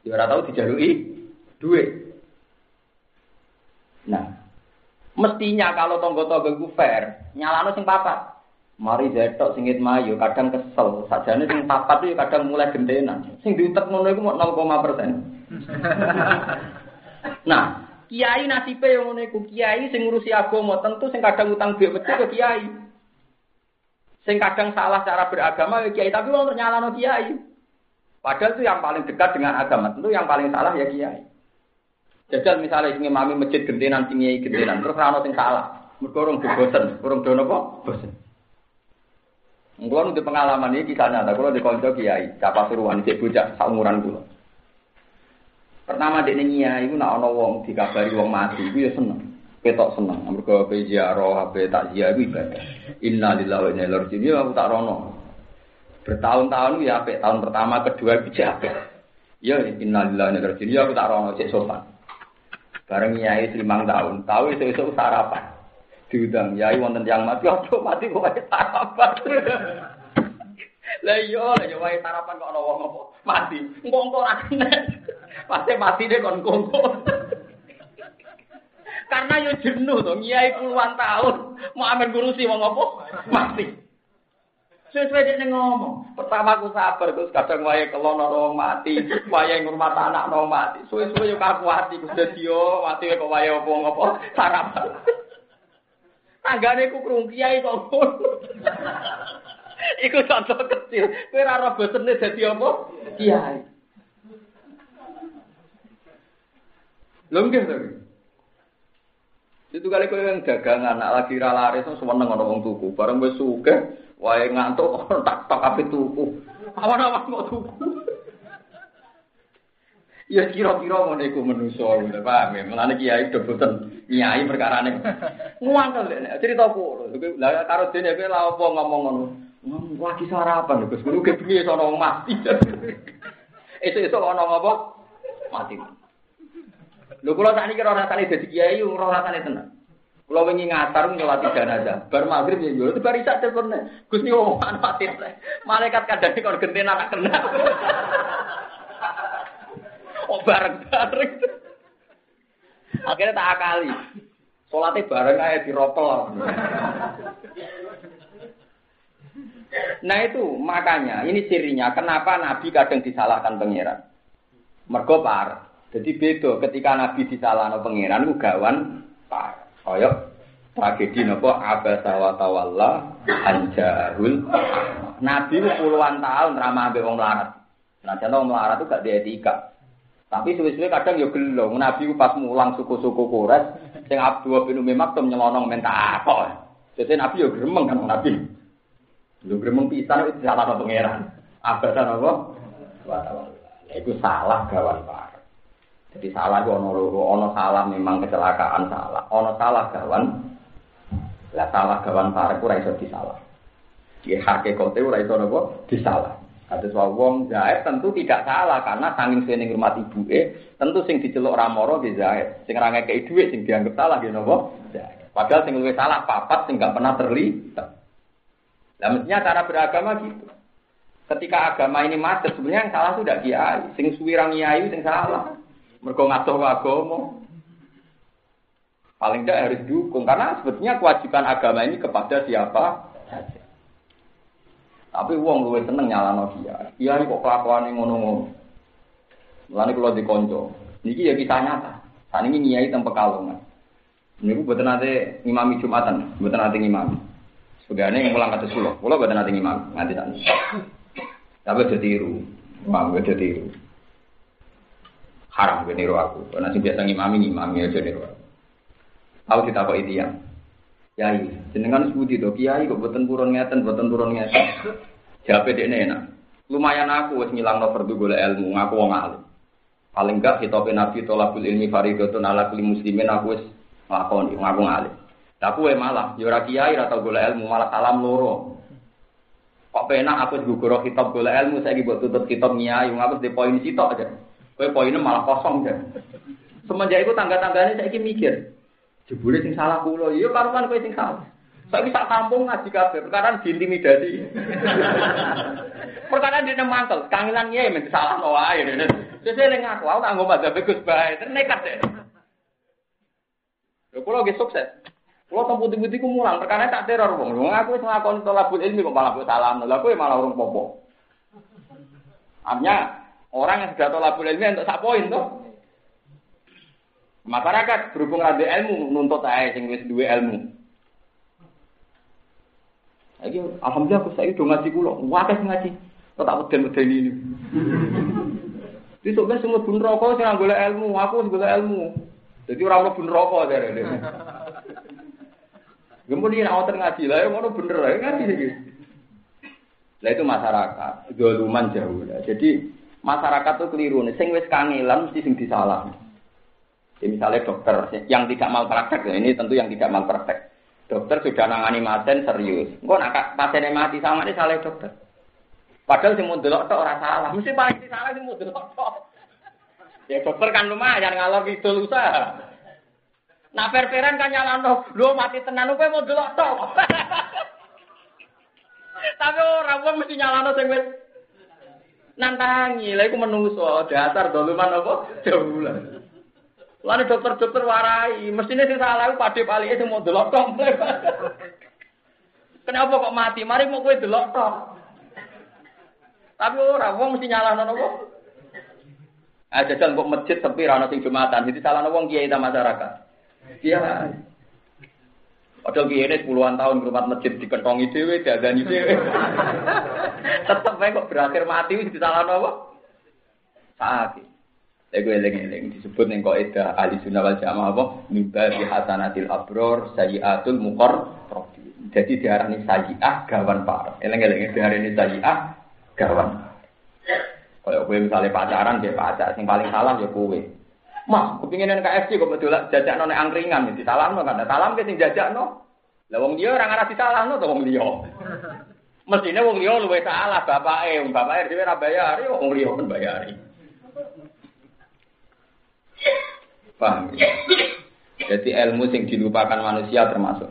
Ya ora tahu dijalui duit. Nah, mestinya kalau tonggo-tonggo itu fair, nyalano sing papat. Mari jetok singit mayu, kadang kesel. Sajane sing papat itu kadang mulai gentenan. Sing diutek ngono iku mau 0,5 persen. [LAUGHS] nah, Kiai nasibe yang ngono kiai sing ngurusi agama tentu sing kadang utang duit masjid ke kiai. Sing kadang salah cara beragama ke kiai tapi wong nyalano kiai. Padahal itu yang paling dekat dengan agama tentu yang paling salah ya kiai. Jajal misalnya sing mami masjid gentenan sing nyai gentenan terus ono sing salah. Mergo urung bosen, urung dono apa? Bosen. Kulo nu pengalaman iki kisah nyata, kulo di kiai, capa suruhan cek bocah saumuran kulo. Pertama dekne nyai iku nak ana wong dikabari wong mati, iku ya seneng. Ketok seneng, mergo pe ziarah, pe takziah iku ibadah. Inna lillahi wa inna. Ya aku tak rono. Bertahun-tahun ya apik, tahun pertama, kedua bijak apik. Ya inna lillahi wa inna. Ya aku tak rono cek sopan. Bareng nyai limang tahun, tahu itu itu sarapan. Diundang, nyai wonten yang mati, ojo mati kok sarapan. Lah iya, lah yo wae sarapan kok ana wong apa? Mati. Engko engko kena. Pasti mati deh kon kongko. Karena yo jenuh to, nyai puluhan tahun mau amen ngurusi wong apa? Mati. Sesuai dia ngomong. Pertama aku sabar, terus kadang wae kelon orang mati, wae ngurmat anak orang mati. Suwe-suwe yo hati, kus dadi yo mati kok wae apa ngopo sarapan. Tanggane ku krung kiai kok Iku contoh kecil. Kowe ora ora bosene dadi apa? Kiai. Lho nggih to. Itu kali kowe yang dagangan, anak lagi ra laris, seneng ana wong tuku. Bareng wis sugih, Wae ngantuk [LAUGHS] tak tak ape tuku. Awan-awan kok tuku. [LAUGHS] Ya kira-kira ngono iku manusa, paham ya? Mulane kiai do boten nyai perkarane. [LAUGHS] Nguangkel nek cerita kulo. Lah karo dene kowe lha apa ngomong ngono? Ngomong lagi sarapan Gus. Kulo ke piye sono mati. Itu-itu ana apa? Mati. Lho kula sakniki ora rasane dadi kiai, ora rasane tenan. Kalau wingi ngatar nyolati jenazah, bar maghrib ya yo bar isak telepon Gus niku omongan mati. Malaikat kadang kon genten anak kena. [LAUGHS] oh bareng-bareng. [LAUGHS] Akhirnya tak akali. Solatnya bareng aja di ropel. Nah itu makanya ini cirinya kenapa Nabi kadang disalahkan pangeran. Mergo par. Jadi beda ketika Nabi disalahkan pangeran itu gawan. Kaya tragedi napa abasa wa anjarul Nabi puluhan tahun ramah ambek wong melarat. Nah, contoh wong melarat itu gak di etika. Tapi suwe-suwe kadang ya gelo. Nabi pas mulang suku-suku Quraisy sing Abdul bin Umi Maktum nyelonong minta apa. Jadi Nabi ya gremeng kan Nabi. Lu gremeng pisan itu salah pangeran. Abasa napa? Itu salah gawan Pak. Jadi salah itu ono loro, ono salah memang kecelakaan salah, ono salah gawan. Lah salah gawan parek ora iso disalah. Di hakikate ora iso napa disalah. Kados wong Zaid tentu tidak salah karena sanging sing ibu ibuke, tentu sing diceluk Ramoro di Zaid. Sing ra ngekeki dhuwit sing dianggap salah nggih napa? Padahal sing luwih salah papat sing gak pernah terlibat. Lah mestinya cara beragama gitu. Ketika agama ini macet, sebenarnya yang salah sudah kiai, sing suwirang kiai sing salah. Mereka ngatur agama. Paling tidak harus dukung karena sebetulnya kewajiban agama ini kepada siapa saja. Tapi uang luwe seneng nyala dia. Iya kok kelakuan yang ngono-ngono. Mulane kalau dikonco. Niki ya kita nyata. Saat ini nyai kalungan. Ini buat nanti ngimami jumatan, buat nanti ngimami. Sebenarnya yang pulang kata sulo, pulau buat nanti ngimami, nanti nanti. Tapi udah tiru, mau udah tiru haram gue niru aku. Karena biasa ngimami ngimami aja niru aku. Aku kok itu ya. Yai, jenengan sebuti tuh kiai kok buatan turun ngeten, buatan turun ngeten. Siapa dia enak. Lumayan aku wes ngilang no perdu gula ilmu, ngaku wong alim. Paling enggak kita nabi tolabul ilmi faridatun ala kulli muslimin aku wes nglakoni, ngaku ngalim. Tapi we malah, yo ora kiai ora tau golek ilmu, malah salam loro. Kok penak aku gugur kitab golek ilmu, saya buat tutup kitab nyai, ngaku di poin sitok aja. Kue poinnya malah kosong ya. Semenjak itu tangga-tangganya saya mikir. Jebule sing salah kulo, iya karuan kue sing salah. Saya bisa kampung ngaji kafe, perkara diintimidasi. perkara dia mantel, kangilan ya men salah no ae. Sesuai dengan aku, aku tak ngomong ada bagus baik, nekat deh. Lho kulo ge sukses. Kulo tong putih-putih ku mulang, perkara tak teror wong. Wong aku wis ngakoni tolabul ilmi kok malah salam. Lha kowe malah urung popo. Artinya Orang yang sudah tolak ilmi untuk sak poin tuh. Masyarakat berhubung ada ilmu nuntut aja sing wis duwe ilmu. Lagi alhamdulillah aku saya udah ngaji kulo, wakas ngaji. Tak udah udah ini. Di sok semua bun rokok sing golek ilmu, aku golek ilmu. Jadi orang mlebu neraka dari ini. Kemudian awal ngaji lah, ya ngono bener lah ngaji iki. Lah itu masyarakat, doluman jauh lah. Jadi masyarakat tuh keliru nih, sing wis kangelan mesti sing disalah. Jadi misalnya dokter yang tidak mal praktek, ya, ini tentu yang tidak mal praktek. Dokter sudah nangani pasien serius. Engko nak pasiennya mati sama ini salah dokter. Padahal sing mau delok tok ora salah. Mesti paling salah delok tok. Ya dokter kan lumayan ngalor gitu usaha. Nah perperan kan nyalano, lu mati tenan kowe mau delok tok. [LAUGHS] Tapi ora wong mesti nyalano sing nantangi. Lha iku menungso dasar doluman apa? Jaulan. Lalu dokter-dokter warai, mestinya sing salah iku padhe palike sing mau delok tok. [LAUGHS] Kenapa kok mati? Mari mau kowe delok tok. Tapi ora wong mesti nyalano apa? Ah jajal kok masjid sepi ra sing Jumatan. Jadi salah wong kiai ta masyarakat. Iya. Padahal kiai ini puluhan tahun ke rumah masjid dikentongi dewe, diadani dewe. [LAUGHS] Tetep ae kok berakhir mati wis disalahno apa? Sakit. Ego eling-eling disebut ning kok eda ahli sunnah wal jamaah apa? Mimba bi hasanatil abror sayyiatul muqar. Jadi diarani sayyiah gawan parah. Eling-eling diarani sayyiah gawan. Kalau gue misalnya pacaran dia pacar, yang paling salah ya gue. Mas, kepingin KFC kok betul jajak nona angkringan, di salam no kan? Salam ke sing jajak no. Lah wong dia orang arah di salah no, wong dia. [LAUGHS] Mestinya wong dia luwe salah bapak eh, bapak eh dia bayar, ya wong dia pun bayari. Paham ya? Jadi ilmu sing dilupakan manusia termasuk.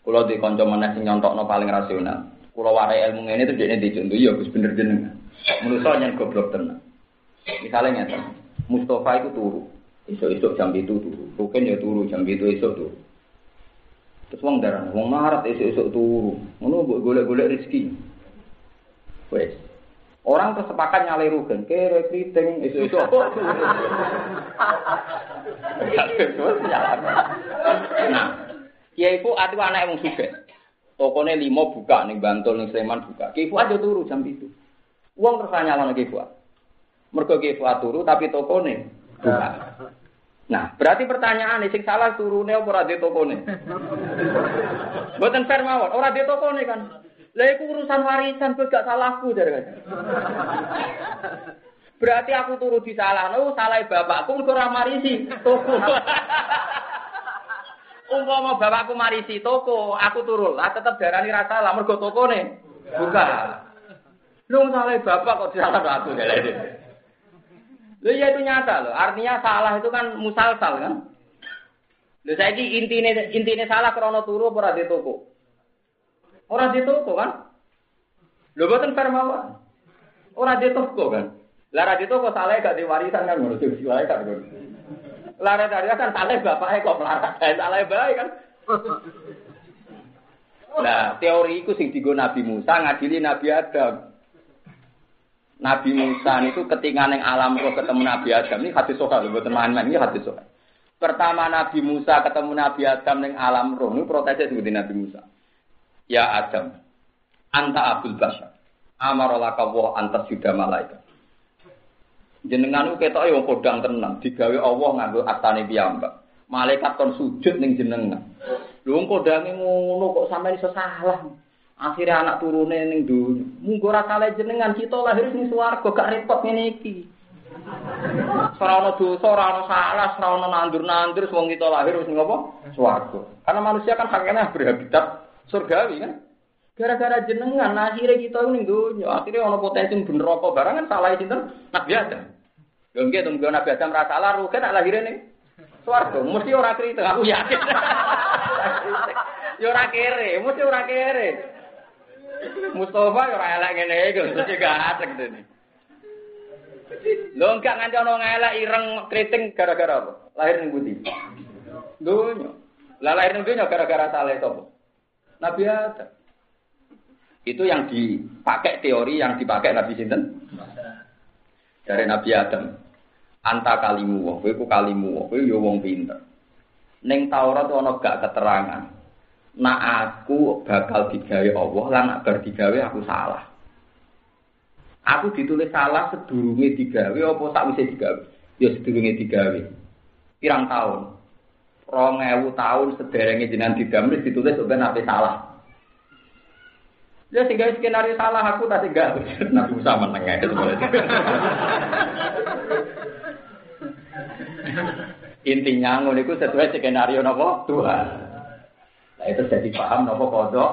Kalau di konco mana sing nyontokno paling rasional. Kalau warai ilmu ini tuh jadi dicontoh, ya Gus bener jenengan. Menurut saya goblok tenang. Misalnya nyata, Mustafa itu turu, esok-esok jam itu turu, Rukin ya turu jam itu esok turu. Terus wong darah, wong marat esok-esok turu, ngono golek-golek rezeki. Wes, orang tersepakat nyalai Rukin, kere kriting esok-esok [LAUGHS] Nah, Kiai itu atu anak yang suka. Tokonya lima buka nih Bantul nih Sleman buka. Kiai aja turu jam itu. Uang terus nyalano Ki Fuad. Mergo Ki Fuad turu tapi tokone buka. Nah, berarti pertanyaan sing salah turune apa ora di tokone? Mboten fair mawon, ora di tokone kan. Lah iku urusan warisan kok gak salahku dari kan. Berarti aku turu di salah, no, salah bapakku mergo ora marisi toko. Umpama bapakku marisi toko, aku turu lah tetep darani ra salah mergo tokone buka. Lu salah bapak kok salah aku ini. Lu ya itu nyata loh. Artinya salah itu kan musalsal kan. Lu saya ini intinya intinya salah krono turu ora di toko. Ora di toko kan? Lu boten permawan. Ora di toko kan. Lara di toko salah gak di warisan kan ngono sing salah kan. Lara dari kan salah bapaknya kok melarat. Salah baik kan. Nah, teori itu sing digo Nabi Musa ngadili Nabi Adam. Nabi Musa itu ketika neng alam roh ketemu Nabi Adam ini hadis soal buat teman-teman ini hadis soal. Pertama Nabi Musa ketemu Nabi Adam neng alam roh ini protesnya seperti Nabi Musa. Ya Adam, anta abul basar. Amarolaka wa antas sudah malaikat. Jenengan itu ketok yang kodang tenang, digawe Allah nganggo atane piyambak. Malaikat kon sujud ning jenengan. Lho kodange ngono kok sampai iso salah. Akhirnya anak turune ning dunya. Munggo ora kalih jenengan kita lahir ning swarga gak repot ngene iki. Ora ana dosa, ora salah, ora nandur-nandur wong kita lahir wis ngopo? Swarga. Karena manusia kan hakikatnya berhabitat surgawi kan. Gara-gara jenengan akhirnya kita ning dunya, akhirnya ana potensi bener apa barang kan salah sinten? Nabi Adam. Lho nggih tunggu Nabi Adam ra salah rugen lahir ning swarga. Mesti ora kritik, aku yakin. [LAUGHS] Ya ora kere, mesti ora kere. Mustafa ora elek ngene iki, mesti gak asik dene. Lho enggak nganti ana ngelek ireng kriting gara-gara apa? Lahir ning budi. Dunya. Lah lahir ning dunya gara-gara salah sapa? Nabi Adam. Itu yang dipakai teori yang dipakai Nabi sinten? Dari Nabi Adam. Anta kalimu kowe ku kalimu kowe yo wong pinter. Ning Taurat ana gak keterangan nak aku bakal digawe Allah lan nak bar digawe aku salah. Aku ditulis salah sedurunge digawe apa sakwise digawe? Ya sedurunge digawe. Pirang tahun? Rong ewu tahun sederenge jenengan didamel ditulis sampai nabi salah. Ya sehingga skenario salah aku tadi enggak. Nabi Musa meneng ya. [LAUGHS] Intinya ngono iku sesuai skenario napa Tuhan. Nah itu jadi paham napa kodok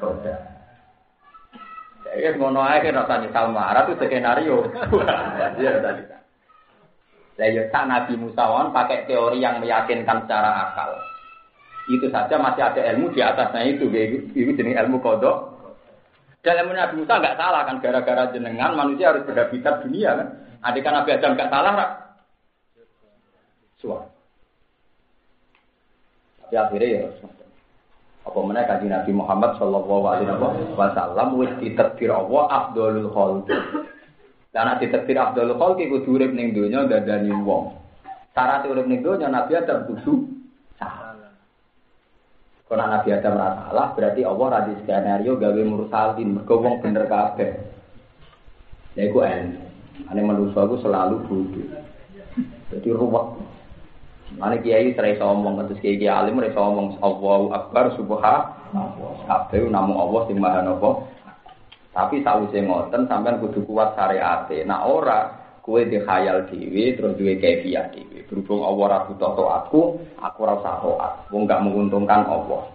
kodok. Ya ngono ae kan rasa nyesal marah itu skenario. [LAUGHS] Ya tadi. Lah ya Nabi Musa pakai teori yang meyakinkan secara akal. Itu saja masih ada ilmu di atasnya itu, itu jenis ilmu kodok. Dalam Nabi Musa nggak salah kan, gara-gara jenengan manusia harus berhabitat dunia kan. Adik kan Nabi Adam nggak salah, suara. Tapi akhirnya ya apa mana kaji Nabi Muhammad Shallallahu Alaihi Wasallam wis diterbir Allah Abdul Khalq. Dan nanti diterbir Abdul Khalq iku urip ning donya dadani wong. Syarat urip ning donya Nabi Adam kudu salah. Kalau Nabi Adam salah berarti Allah radi skenario gawe mursalin mergo wong bener kabeh. Ya ilmu. Ane manusia aku selalu bodoh. Jadi ruwet. Mana kiai serai somong, terus kiai kiai alim serai somong, Allahu Akbar, Subhanallah, kabeh namu Allah sing maha nopo. Tapi sausé ngoten sampean kudu kuat syariate. Nah ora kue dikhayal dhewe terus duwe kefiah dhewe. Berhubung Allah ora butuh aku, aku ora usah taat. Wong menguntungkan Allah.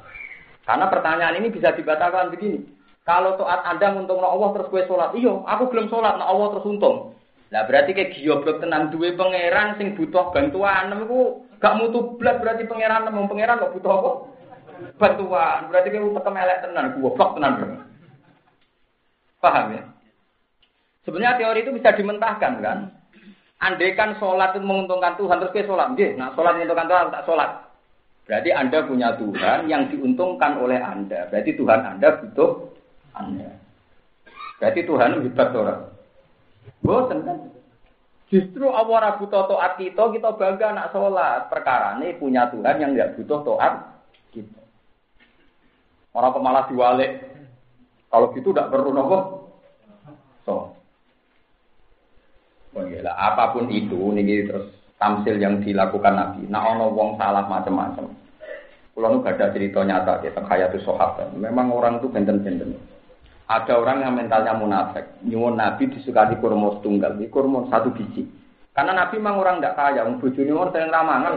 Karena pertanyaan ini bisa dibatalkan begini. Kalau taat Anda menguntungkan Allah terus kue sholat, iya, aku belum sholat, nah Allah terus untung. Lah berarti kayak gioblok tenan duwe pangeran sing butuh bantuan niku gak mutu blas berarti pangeran mau pangeran kok butuh apa? Bantuan. Berarti kayak tekem elek tenan, goblok tenan. Paham ya? Sebenarnya teori itu bisa dimentahkan kan? Andai kan sholat itu menguntungkan Tuhan, terus ke sholat. Nggih, nah sholat menguntungkan Tuhan, tak sholat. Berarti Anda punya Tuhan yang diuntungkan oleh Anda. Berarti Tuhan Anda butuh Anda. Berarti Tuhan hebat orang. Boten kan? Justru Allah butuh toat kita, kita bangga anak sholat. Perkara ini punya Tuhan yang nggak butuh toat kita. Orang pemalas diwalik. Kalau gitu tidak perlu nopo. So. Oh, iya apa pun itu, ini terus tamsil yang dilakukan Nabi. Nah, ono wong salah macam-macam. Kalau nu gak ada cerita nyata kita kayak itu sahabat. Memang orang itu benten-benten. Ada orang yang mentalnya munafik, nyuwun Nabi disukati kurma tunggal, di kurma satu biji. Karena Nabi memang orang tidak kaya, wong bojone orang sering ramangan.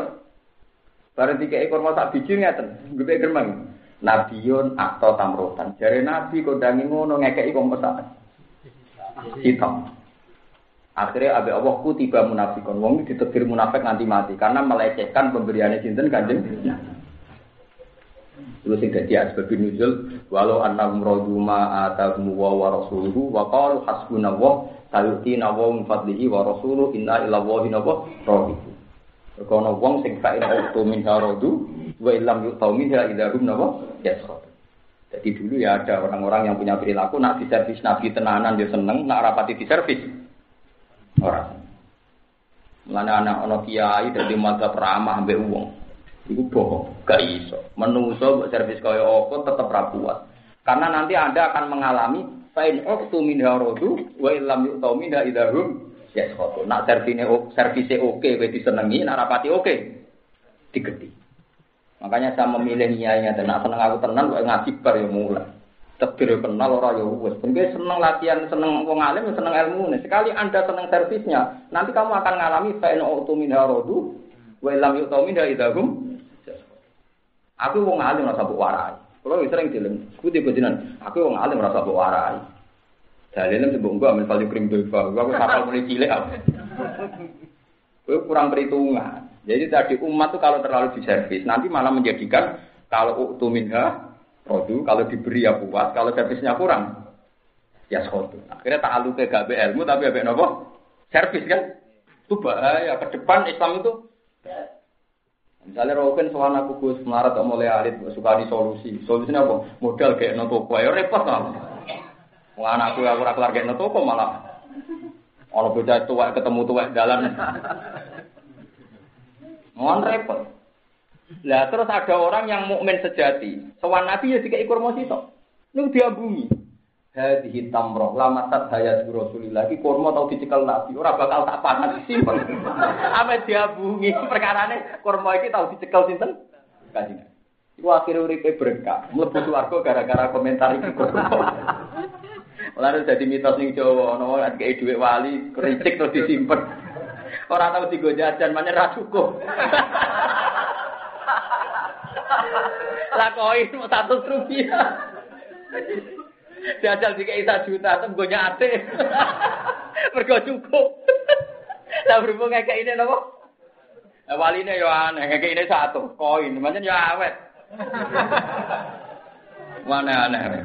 Tiga ekor mau sak biji ngeten, gede germeng. Nabiun atau tamrotan. Jadi Nabi kodangi ngono ngekei kompesan. Hitam. Akhirnya abe Allah ku tiba munafikon. Wong ditetir munafik nganti mati karena melecehkan pemberiannya sinten kanjeng. Itu sing dadi asbab nuzul walau annahum radu ma atahum wa wa rasuluhu wa qalu hasbunallah sayutina wa min fadlihi wa rasuluhu inna ila wahi nawa rabiku. Kono wong sing fa ina utu min haradu wa illam yu'tau min idahum nawa yaskhab. Jadi dulu ya ada orang-orang yang punya perilaku nak diservis nabi tenanan dia seneng, nak rapati diservis orang. Mana anak anak kiai dari mata ramah ambek uang. Iku bohong, gak iso. Menuso buat servis kaya apa tetap rapuat. Karena nanti Anda akan mengalami pain uqtu minha rodu wa illam yu'ta minha idahum tuh. Nak servisnya servisnya oke kowe senengi, nak rapati oke digeti. Makanya saya memilih niatnya dan nak seneng aku tenang, gak ngaji bar ya mulai. Tegir ya kenal orang ya wis. Ben seneng latihan, seneng wong alim, ya seneng ilmu. Nah, sekali Anda seneng servisnya, nanti kamu akan mengalami pain uqtu minha rodu wa illam yu'ta minha Aku wong alim rasa mbok warai. Kalau sering dilem, aku tipe jinan, aku wong alim rasa mbok warai. Dalilnya sebelum gua ambil value krim doiva, gua aku kapal mulai cilik aku. [LAUGHS] Gue kurang perhitungan. Jadi tadi umat tuh kalau terlalu diservis, nanti malah menjadikan kalau utuh minha, produk, kalau diberi ya puas, kalau servisnya kurang, ya skotu. Akhirnya tak alu ke gabe ilmu, tapi apa nopo? Servis kan? Itu bahaya. Ke depan Islam itu Misalnya Rokin soal aku Gus melarat atau mulai alit suka di solusi. Solusinya apa? Modal kayak noto ya repot lah. Wah anakku aku ora kelar kayak noto malah. Ono bocah tua ketemu tua jalan. Mohon repot. Lah terus ada orang yang mukmin sejati. Soal Nabi ya tiga ekor sok. Ini dia bumi. Hadhihi tamroh lama tat hayat Rasulillah iki kurma tau dicekel Nabi ora bakal tak pangan simpel. [LAUGHS] Ame diabungi perkarane kurma iki tau dicekel sinten? Kanjeng. Iku akhire uripe berkah, mlebu swarga gara-gara komentar iki kurma. [LAUGHS] Lalu jadi mitos ning Jawa ana wong kayak dhuwit wali, kericik terus disimpen. Ora tau digo jajan, mana ra cukup. [LAUGHS] Lah koin mau satu rupiah. Jajal dikai satu juta, tem gue nyate. [LAUGHS] Mergo cukup. [LAUGHS] Lah berhubung kayak ini nopo? Nah, wali ini ya aneh, kayak ini satu koin, macam ya awet. [LAUGHS] Mana aneh.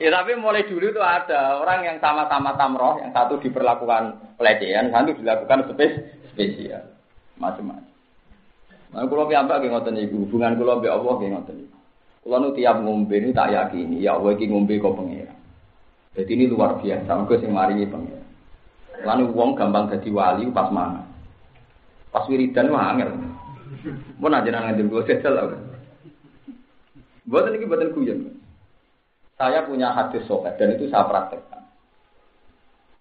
ya tapi mulai dulu itu ada orang yang sama-sama tamroh, yang satu diperlakukan pelecehan, satu dilakukan spes spesial, macam-macam. Nah, kalau piyambak nggih ngoten niku, hubungan kula mbek Allah nggih ngoten niku. Kula nu tiap ngombe niku tak yakini, ya Allah iki ngombe kok pengira. Jadi ini luar biasa, mergo sing maringi pengira. Lalu wong gampang dadi wali pas mana? Pas wiridan mah angel. Mun aja nang ngandel kula jajal lho. Buatan ini buatan kuyon. Saya punya hadis sobat dan itu saya praktekkan.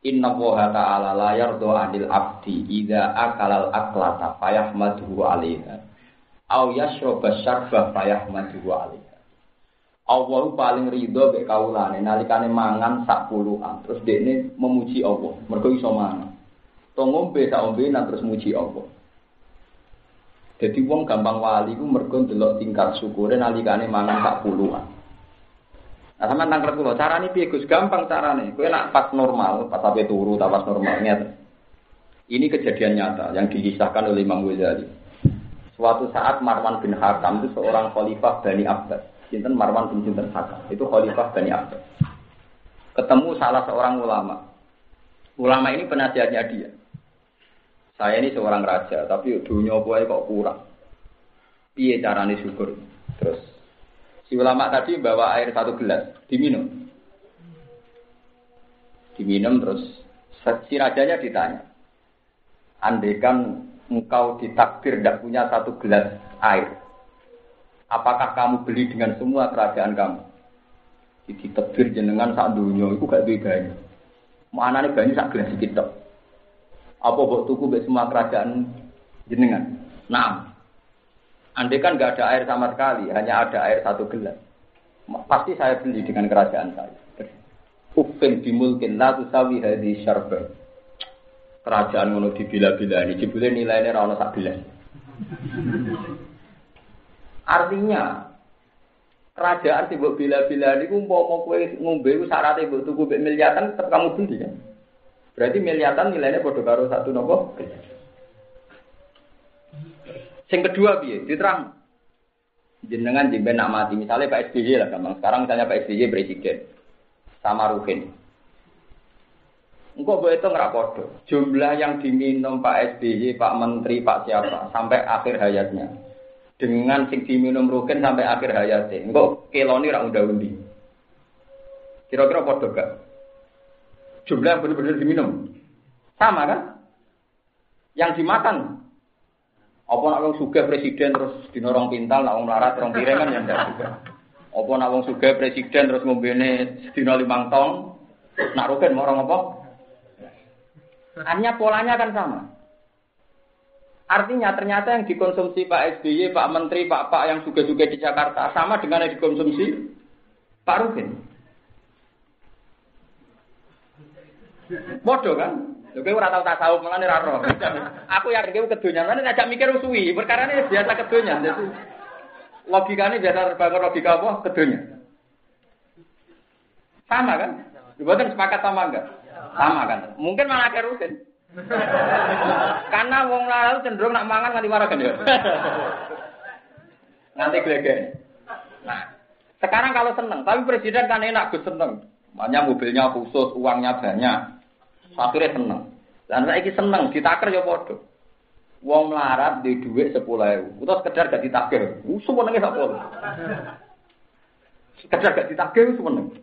Inna woha ta'ala la yardo anil abdi Ida akalal aklata fayahmaduhu alaiha Au yashroba syarba fayahmaduhu alaiha Allah paling ridho be kaulane nalikane mangan sak puluhan terus dekne memuji Allah mergo iso mangan to ngombe sak ombenan terus muji Allah jadi wong gampang wali ku mergo ndelok tingkat syukure nalikane mangan sak puluhan Nah, sama nangkep kula, carane piye Gus? Gampang carane. Kowe nak pas normal, pas sampai turu, tak pas normal nyata. Ini kejadian nyata yang dikisahkan oleh Imam Ghazali. Suatu saat Marwan bin Hakam itu seorang khalifah Bani Abbas. Sinten Marwan bin Sinten Hakam. Itu khalifah Bani Abbas. Ketemu salah seorang ulama. Ulama ini penasihatnya dia. Saya ini seorang raja, tapi dunia apa kok kurang. Piye carane syukur? Terus Si ulama tadi bawa air satu gelas, diminum. Diminum terus si rajanya ditanya. Andaikan engkau ditakdir tidak punya satu gelas air, apakah kamu beli dengan semua kerajaan kamu? Jadi takdir jenengan saat dunia itu gak banyak. Mana nih banyak sak gelas sedikit Apa buat tuku be semua kerajaan jenengan? Nah, Andai kan nggak ada air sama sekali, hanya ada air satu gelas. Pasti saya beli dengan kerajaan saya. Ufin dimulkin la tusawi hadi syarba. Kerajaan ngono dibila-bila ini, jebule nilainya rana sak gelas. Artinya, kerajaan sih buat bila-bila ini, mau mau kue ngombe, syaratnya buat tuku miliatan, tetap kamu beli kan? Berarti miliatan nilainya bodoh karo satu nopo. Yang kedua piye? Diterang. Jenengan jemben nak mati, misalnya Pak SBY lah gampang. Sekarang misalnya Pak SBY presiden sama Rukin. Engkau boleh itu ngerapodo. Jumlah yang diminum Pak SBY, Pak Menteri, Pak siapa sampai akhir hayatnya. Dengan sing diminum Rukin sampai akhir hayatnya. Engkau keloni rak unda undi. Kira-kira podo gak? Jumlah yang benar-benar diminum. Sama kan? Yang dimakan apa nak wong sugih presiden terus dinorong pintal, nak wong melarat rong kan ya ndak juga. Apa nak wong sugih presiden terus ngombene sedina limang tong, nak rugen mau orang apa? Artinya polanya kan sama. Artinya ternyata yang dikonsumsi Pak SBY, Pak Menteri, Pak Pak yang juga-juga di Jakarta sama dengan yang dikonsumsi Pak Rugen. Bodoh kan? Lha kowe ora tau tasawuf mulane ora roh. Aku yakin kowe kedonyan, lan mikir suwi, perkara ini biasa kedonyan. Jadi logikanya biasa terbangun logika apa? Kedonyan. Sama kan? Dibuatkan sepakat sama enggak? Sama kan? Mungkin malah kayak rutin. Karena wong lalu cenderung nak mangan nganti marah kan ya. Nanti gelegen. Nah, sekarang kalau seneng, tapi presiden kan enak gus seneng. Makanya mobilnya khusus, uangnya banyak. Akhirnya seneng. Dan saya seneng, ditaker ya podo. Wong melarat di duit sepuluh ribu. Itu sekedar gak ditakir. Semua nengis apa? Sekedar gak ditakir, semua nengis.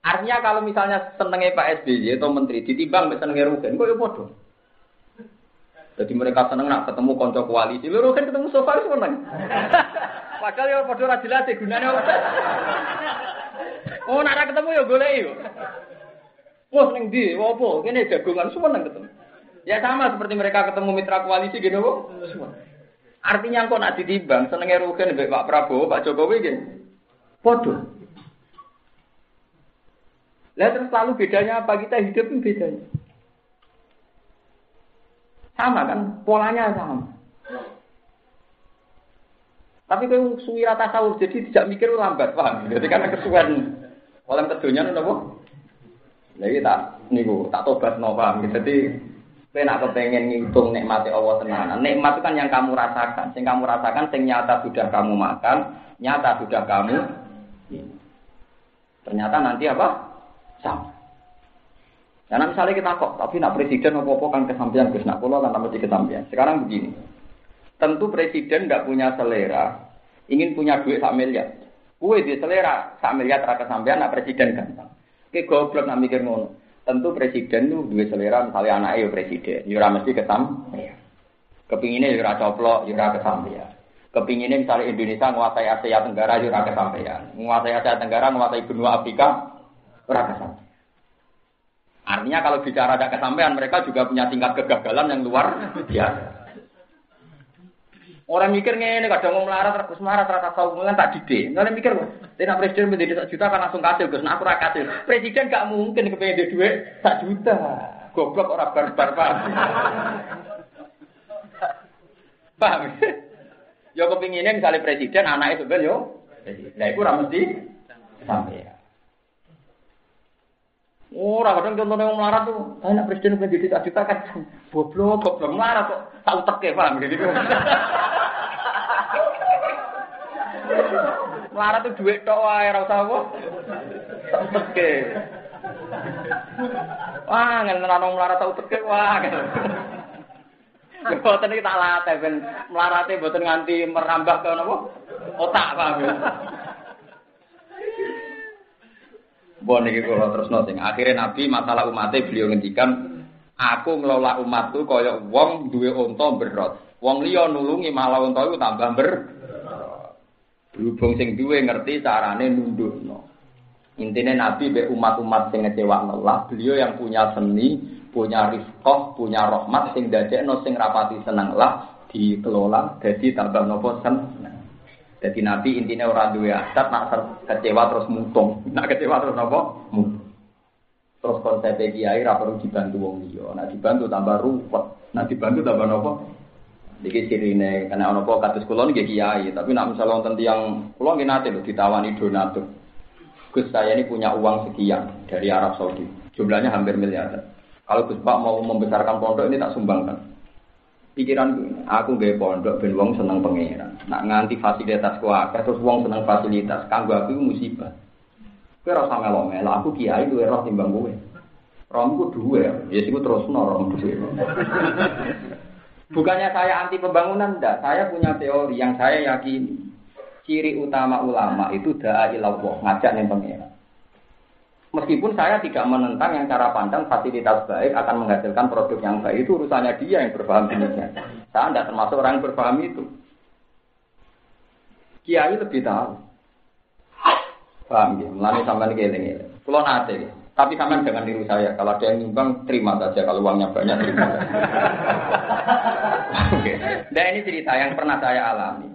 Artinya kalau misalnya senengnya Pak SBY atau Menteri ditimbang senengnya Rugen, kok ya podo. Jadi mereka seneng nak ketemu konco koalisi, lu Rugen ketemu sofa seneng. [LAUGHS] Padahal ya podo ra jelas gunanya apa. Oh, nak ketemu ya golek yo. Wah, ning ndi? Apa? Kene jagongan semua nang ketemu. Ya sama seperti mereka ketemu mitra koalisi gitu, kok. Artinya kok nak ditimbang senenge Rugen mbek Pak Prabowo, Pak Jokowi gitu. Podo. Lah terus lalu bedanya apa kita hidup bedanya? Sama kan, polanya sama. Tapi kalau suwi rata jadi tidak mikir lambat, paham? Jadi karena kesuwen oleh kedunya nopo. Jadi tak niku tak tobat no paham. Jadi kowe nak kepengen ngitung nikmati Allah tenanan. Nikmat itu kan yang kamu rasakan. Sing kamu rasakan sing nyata sudah kamu makan, nyata sudah kamu Ternyata nanti apa? Sama. Karena misalnya kita kok, tapi nak presiden apa-apa kan kesampaian Gus nak pulau kan mesti kesampaian. Sekarang begini, tentu presiden tidak punya selera, ingin punya duit sak miliar. Kue di selera sak miliar terasa kesampaian, nak presiden gampang. Oke goblok nak mikir ngono. Tentu presiden tuh duit selera misalnya anaknya ya presiden, yura ya mesti kesampaian. Kepinginnya yura ya coplok, yura kesampaian. Kepinginnya misalnya Indonesia menguasai Asia Tenggara yura kesampaian. Menguasai Asia Tenggara, menguasai benua Afrika, kesampaian. Artinya kalau bicara ada kesampaian, mereka juga punya tingkat kegagalan yang luar biasa. Orang mikir ini kadang mau melarat terus marah terasa tahu mungkin tak dide. Orang mikir, tidak presiden menjadi satu juta kan langsung kasih, Gus. Nah aku kasih. Presiden gak mungkin kepengen dia duit satu juta. Goblok orang barbar paham. paham? Yo kepinginnya misalnya presiden anaknya sebenarnya yo. Nah itu mesti sampai ya. Ora kadang contohnya wong melarat tuh, saya nak presiden pengen jadi juta kan, [LAUGHS] goblok, goblok melarat kok, tahu teke paham gitu. [LAUGHS] Melarat tuh duit tok wae, ora usah apa. Teke. Wah, ngene nang melarat tahu teke, wah. Boten iki tak latih ben melarate boten nganti merambah ke napa? Otak paham. Bon iki kula terusno sing akhire Nabi masalah umatnya beliau ngendikan aku ngelola umatku kaya wong duwe unta berot. Wong liya nulungi malah unta iku tambah ber. Berhubung sing duwe ngerti carane nundukno. Intinya Nabi be umat-umat sing ngecewakno Allah, beliau yang punya seni, punya rizqah, punya rahmat sing dadekno sing rapati seneng lah dikelola jadi tambah nopo seneng. Jadi Nabi intinya orang dua adat, nak kecewa terus mutung, nak kecewa terus apa? Mutung. Terus konsep kiai ra perlu dibantu wong liya, nak dibantu tambah ruwet, nak dibantu tambah nopo? Iki sirine karena ono apa kados kula nggih kiai, tapi nak misalnya wonten tiyang kula nggih nate lho ditawani donatur. Gus saya ini punya uang sekian dari Arab Saudi, jumlahnya hampir miliaran. Kalau Gus Pak mau membesarkan pondok ini tak sumbangkan pikiran aku gak pondok ben wong seneng pangeran. Nak nganti fasilitas ku akeh terus wong seneng fasilitas, kanggo aku musibah. Kowe ora usah melo-melo, aku kiai duwe roh timbang kowe. Romku duwe, ya sik terus rom duwe. [LAUGHS] Bukannya saya anti pembangunan, enggak. Saya punya teori yang saya yakini. Ciri utama ulama itu da'a ilallah, ngajak nih pangeran. Meskipun saya tidak menentang yang cara pandang fasilitas baik akan menghasilkan produk yang baik itu urusannya dia yang berpaham demikian. Saya tidak termasuk orang yang berpaham itu. Kiai lebih tahu. Paham ya? Melani sampai ini Kalau nanti, tapi sampai jangan diri saya. Kalau ada yang nyumbang, terima saja. Kalau uangnya banyak, terima. Oke. Dan ini cerita yang pernah saya alami.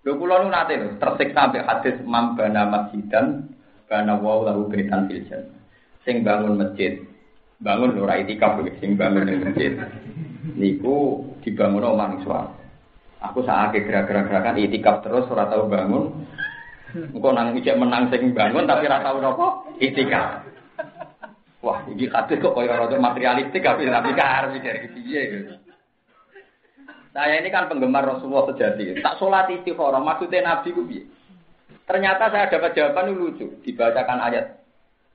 Dua puluh nanti tersiksa sampai hadis mambana masjidan karena wow lahu beritan filjan. Sing bangun masjid, bangun lho rai tikap sing bangun masjid. Niku dibangun omah ning Aku saake gerak-gerak-gerakan itikaf terus ora tau bangun. Engko nang ijek menang sing bangun tapi ora tau napa itikaf. Wah, ini kate kok koyo rada materialistik tapi tapi kar mikir piye. Saya ini kan penggemar Rasulullah sejati. Tak sholat istiqoroh, maksudnya Nabi ku piye? Ternyata saya dapat jawaban yang lucu. Dibacakan ayat.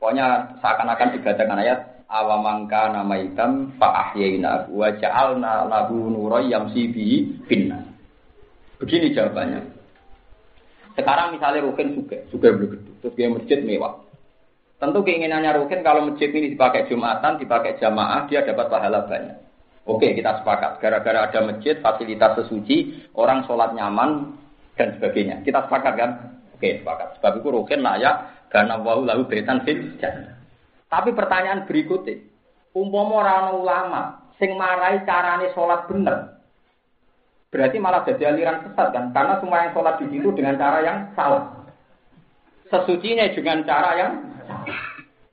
Pokoknya seakan-akan dibacakan ayat. Awamangka nama hitam fa'ahyaina wa ja'alna lahu nuroy yamsi bihi finna. Begini jawabannya. Sekarang misalnya Rukin juga, juga belum gede. Terus dia masjid mewah. Tentu keinginannya Rukin kalau masjid ini dipakai Jumatan, dipakai jamaah, dia dapat pahala banyak. Oke, kita sepakat. Gara-gara ada masjid, fasilitas sesuci, orang sholat nyaman, dan sebagainya. Kita sepakat kan? Oke, sepakat. Sebab itu rukin layak karena wau lalu betan fil Tapi pertanyaan berikutnya, umpama orang ulama sing marai carane sholat bener, berarti malah jadi aliran sesat kan? Karena semua yang sholat di situ dengan cara yang salah. Sesucinya dengan cara yang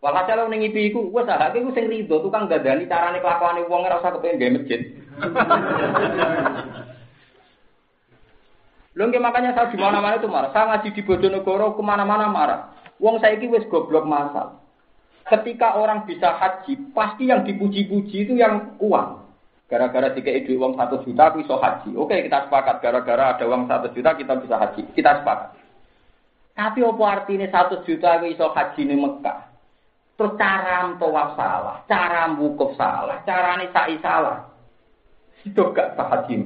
Walhasil lo ipi iku wis sahake iku sing rido tukang dadani carane kelakuane wong ora usah kepengin gawe masjid. Lho makanya saya di mana-mana itu marah. Saya ngaji di Bojonegoro ke mana-mana marah. Wong saiki wis goblok masal. Ketika orang bisa haji, pasti yang dipuji-puji itu yang uang. Gara-gara tiga duit uang satu juta, aku bisa haji. Oke, kita sepakat. Gara-gara ada uang satu juta, kita bisa haji. Kita sepakat. Tapi apa artinya satu juta aku bisa haji di Mekah? Terus cara tawaf salah, cara wukuf salah, cara sa'i salah. Itu gak sah haji.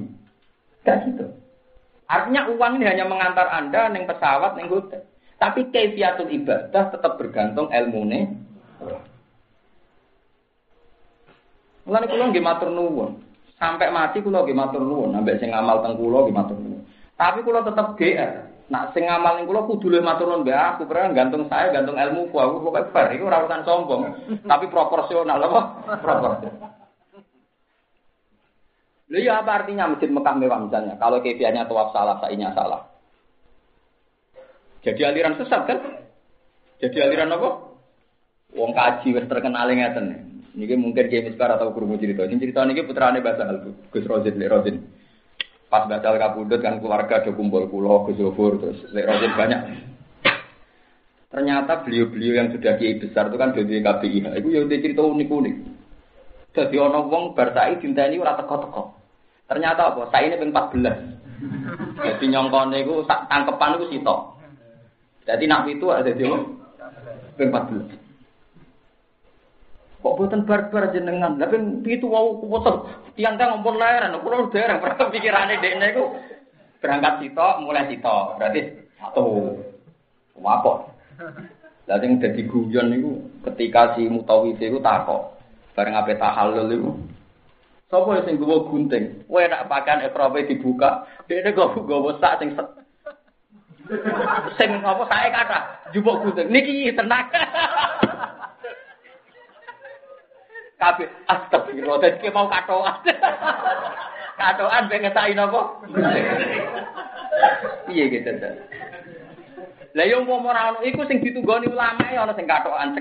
Gak gitu. Artinya uang ini hanya mengantar Anda neng pesawat, neng hotel. Tapi kaifiatul ibadah tetap bergantung ilmu nih. Mulane kula nggih matur nuwun. Sampai mati kula nggih matur nuwun, ambek sing ngamal teng kula nggih matur nuwun. Tapi kula tetap GR. Nak sing ngamal ning kula kudu luwih matur nuwun mbek aku, karena gantung saya, gantung ilmu ku aku pokoke bar iku ora urusan sombong, tapi proporsional apa? Proporsional. Lha ya apa artinya masjid Mekah mewah misalnya? Kalau kebiasaannya tawaf salah, sainya salah. Jadi aliran sesat kan? Jadi aliran apa? Wong kaji wis terkenal ngeten. Niki mungkin Kiai Miskar atau guru cerita. Ini cerita niki putrane Basal Gus Rozin, Lek Rozin pas batal kabudut kan keluarga do kumpul pulau ke Zofur terus Rosin banyak. Ternyata beliau-beliau yang sudah kiai besar itu kan jadi KPI. Itu ya udah cerita unik-unik. Jadi ono wong bertai cinta ini ora teko-teko. Ternyata apa? Saya ini ping 14. Jadi nyongkone iku tangkepan iku sitok. Jadi nak itu ada di ping 14. Kok boten barbar jenengan? Lah ben pitu wau kuwoten. Tiang kang ampun leren, kula dereng pikirane dekne iku berangkat sitok, mulai sitok. Berarti satu. Apa? Lah sing dadi guyon niku ketika si Mutawif iku takok. Bareng ape tahallul iku. Sopo sing gowo gunting? Kowe nak pakaian ekrope dibuka, dekne kok gowo sak sing [LAUGHS] sing apa sae kata jupuk gunting. Niki tenang. [LAUGHS] kabeh astagfirullah dadi mau katoan. [LAUGHS] katoan ben ngetaki napa? Piye gitu ta. Lah yo mau ora ono iku sing ditunggoni ulama ya ana sing katokan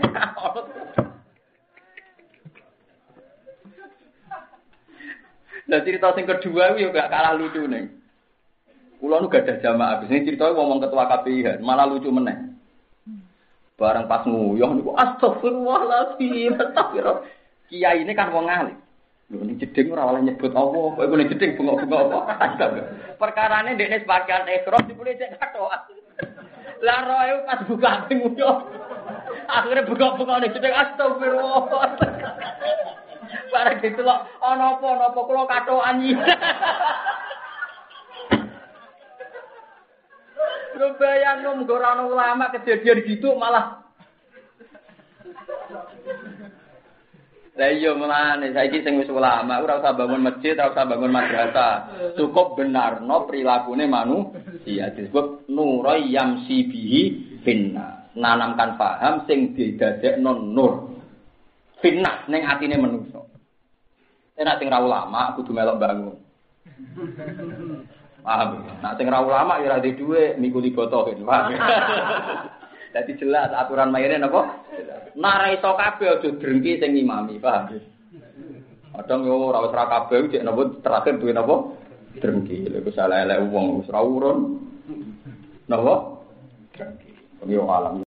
Lah cerita sing kedua yo gak kalah lucu nih. Kulo nu gak ada jamaah, ini cerita ngomong ketua KPI, malah lucu meneh. Barang pas nguyuh niku astagfirullahaladzim, astagfirullah. Kiai ini kan wong alim. Lho ning jeding ora oleh nyebut kok iku ning jeding bengok-bengok apa? Perkarane dekne sebagian ikhram dipulih cek katokan. Lah roe pas buka ning uyo. Akhire bengok-bengok ning jeding astagfirullah. Barang gitu ana apa ana apa kula katokan iki. Lu bayang nom ulama kejadian gitu malah Lah iya mulane saiki sing wis ulama ora usah bangun masjid, ora usah bangun madrasah. Cukup benarno prilakune manusia disebut nurai yamsi bihi finna. Nanamkan paham sing didadekno nur. Finna ning atine manusa. Enak sing ra ulama kudu melok bangun. Paham? Nah sing ra ulama ya ora duwe mikuli botohin. Paham? Jadi [LAUGHS] jelas aturan mainnya napa? Nara iso kabeh aja drengki sing ngimami, paham? Kadang yo ora wis ra kabeh cek napa terakhir duwe napa? Drengki. Lha salah elek wong wis ra urun. Napa? Drengki. Yo alam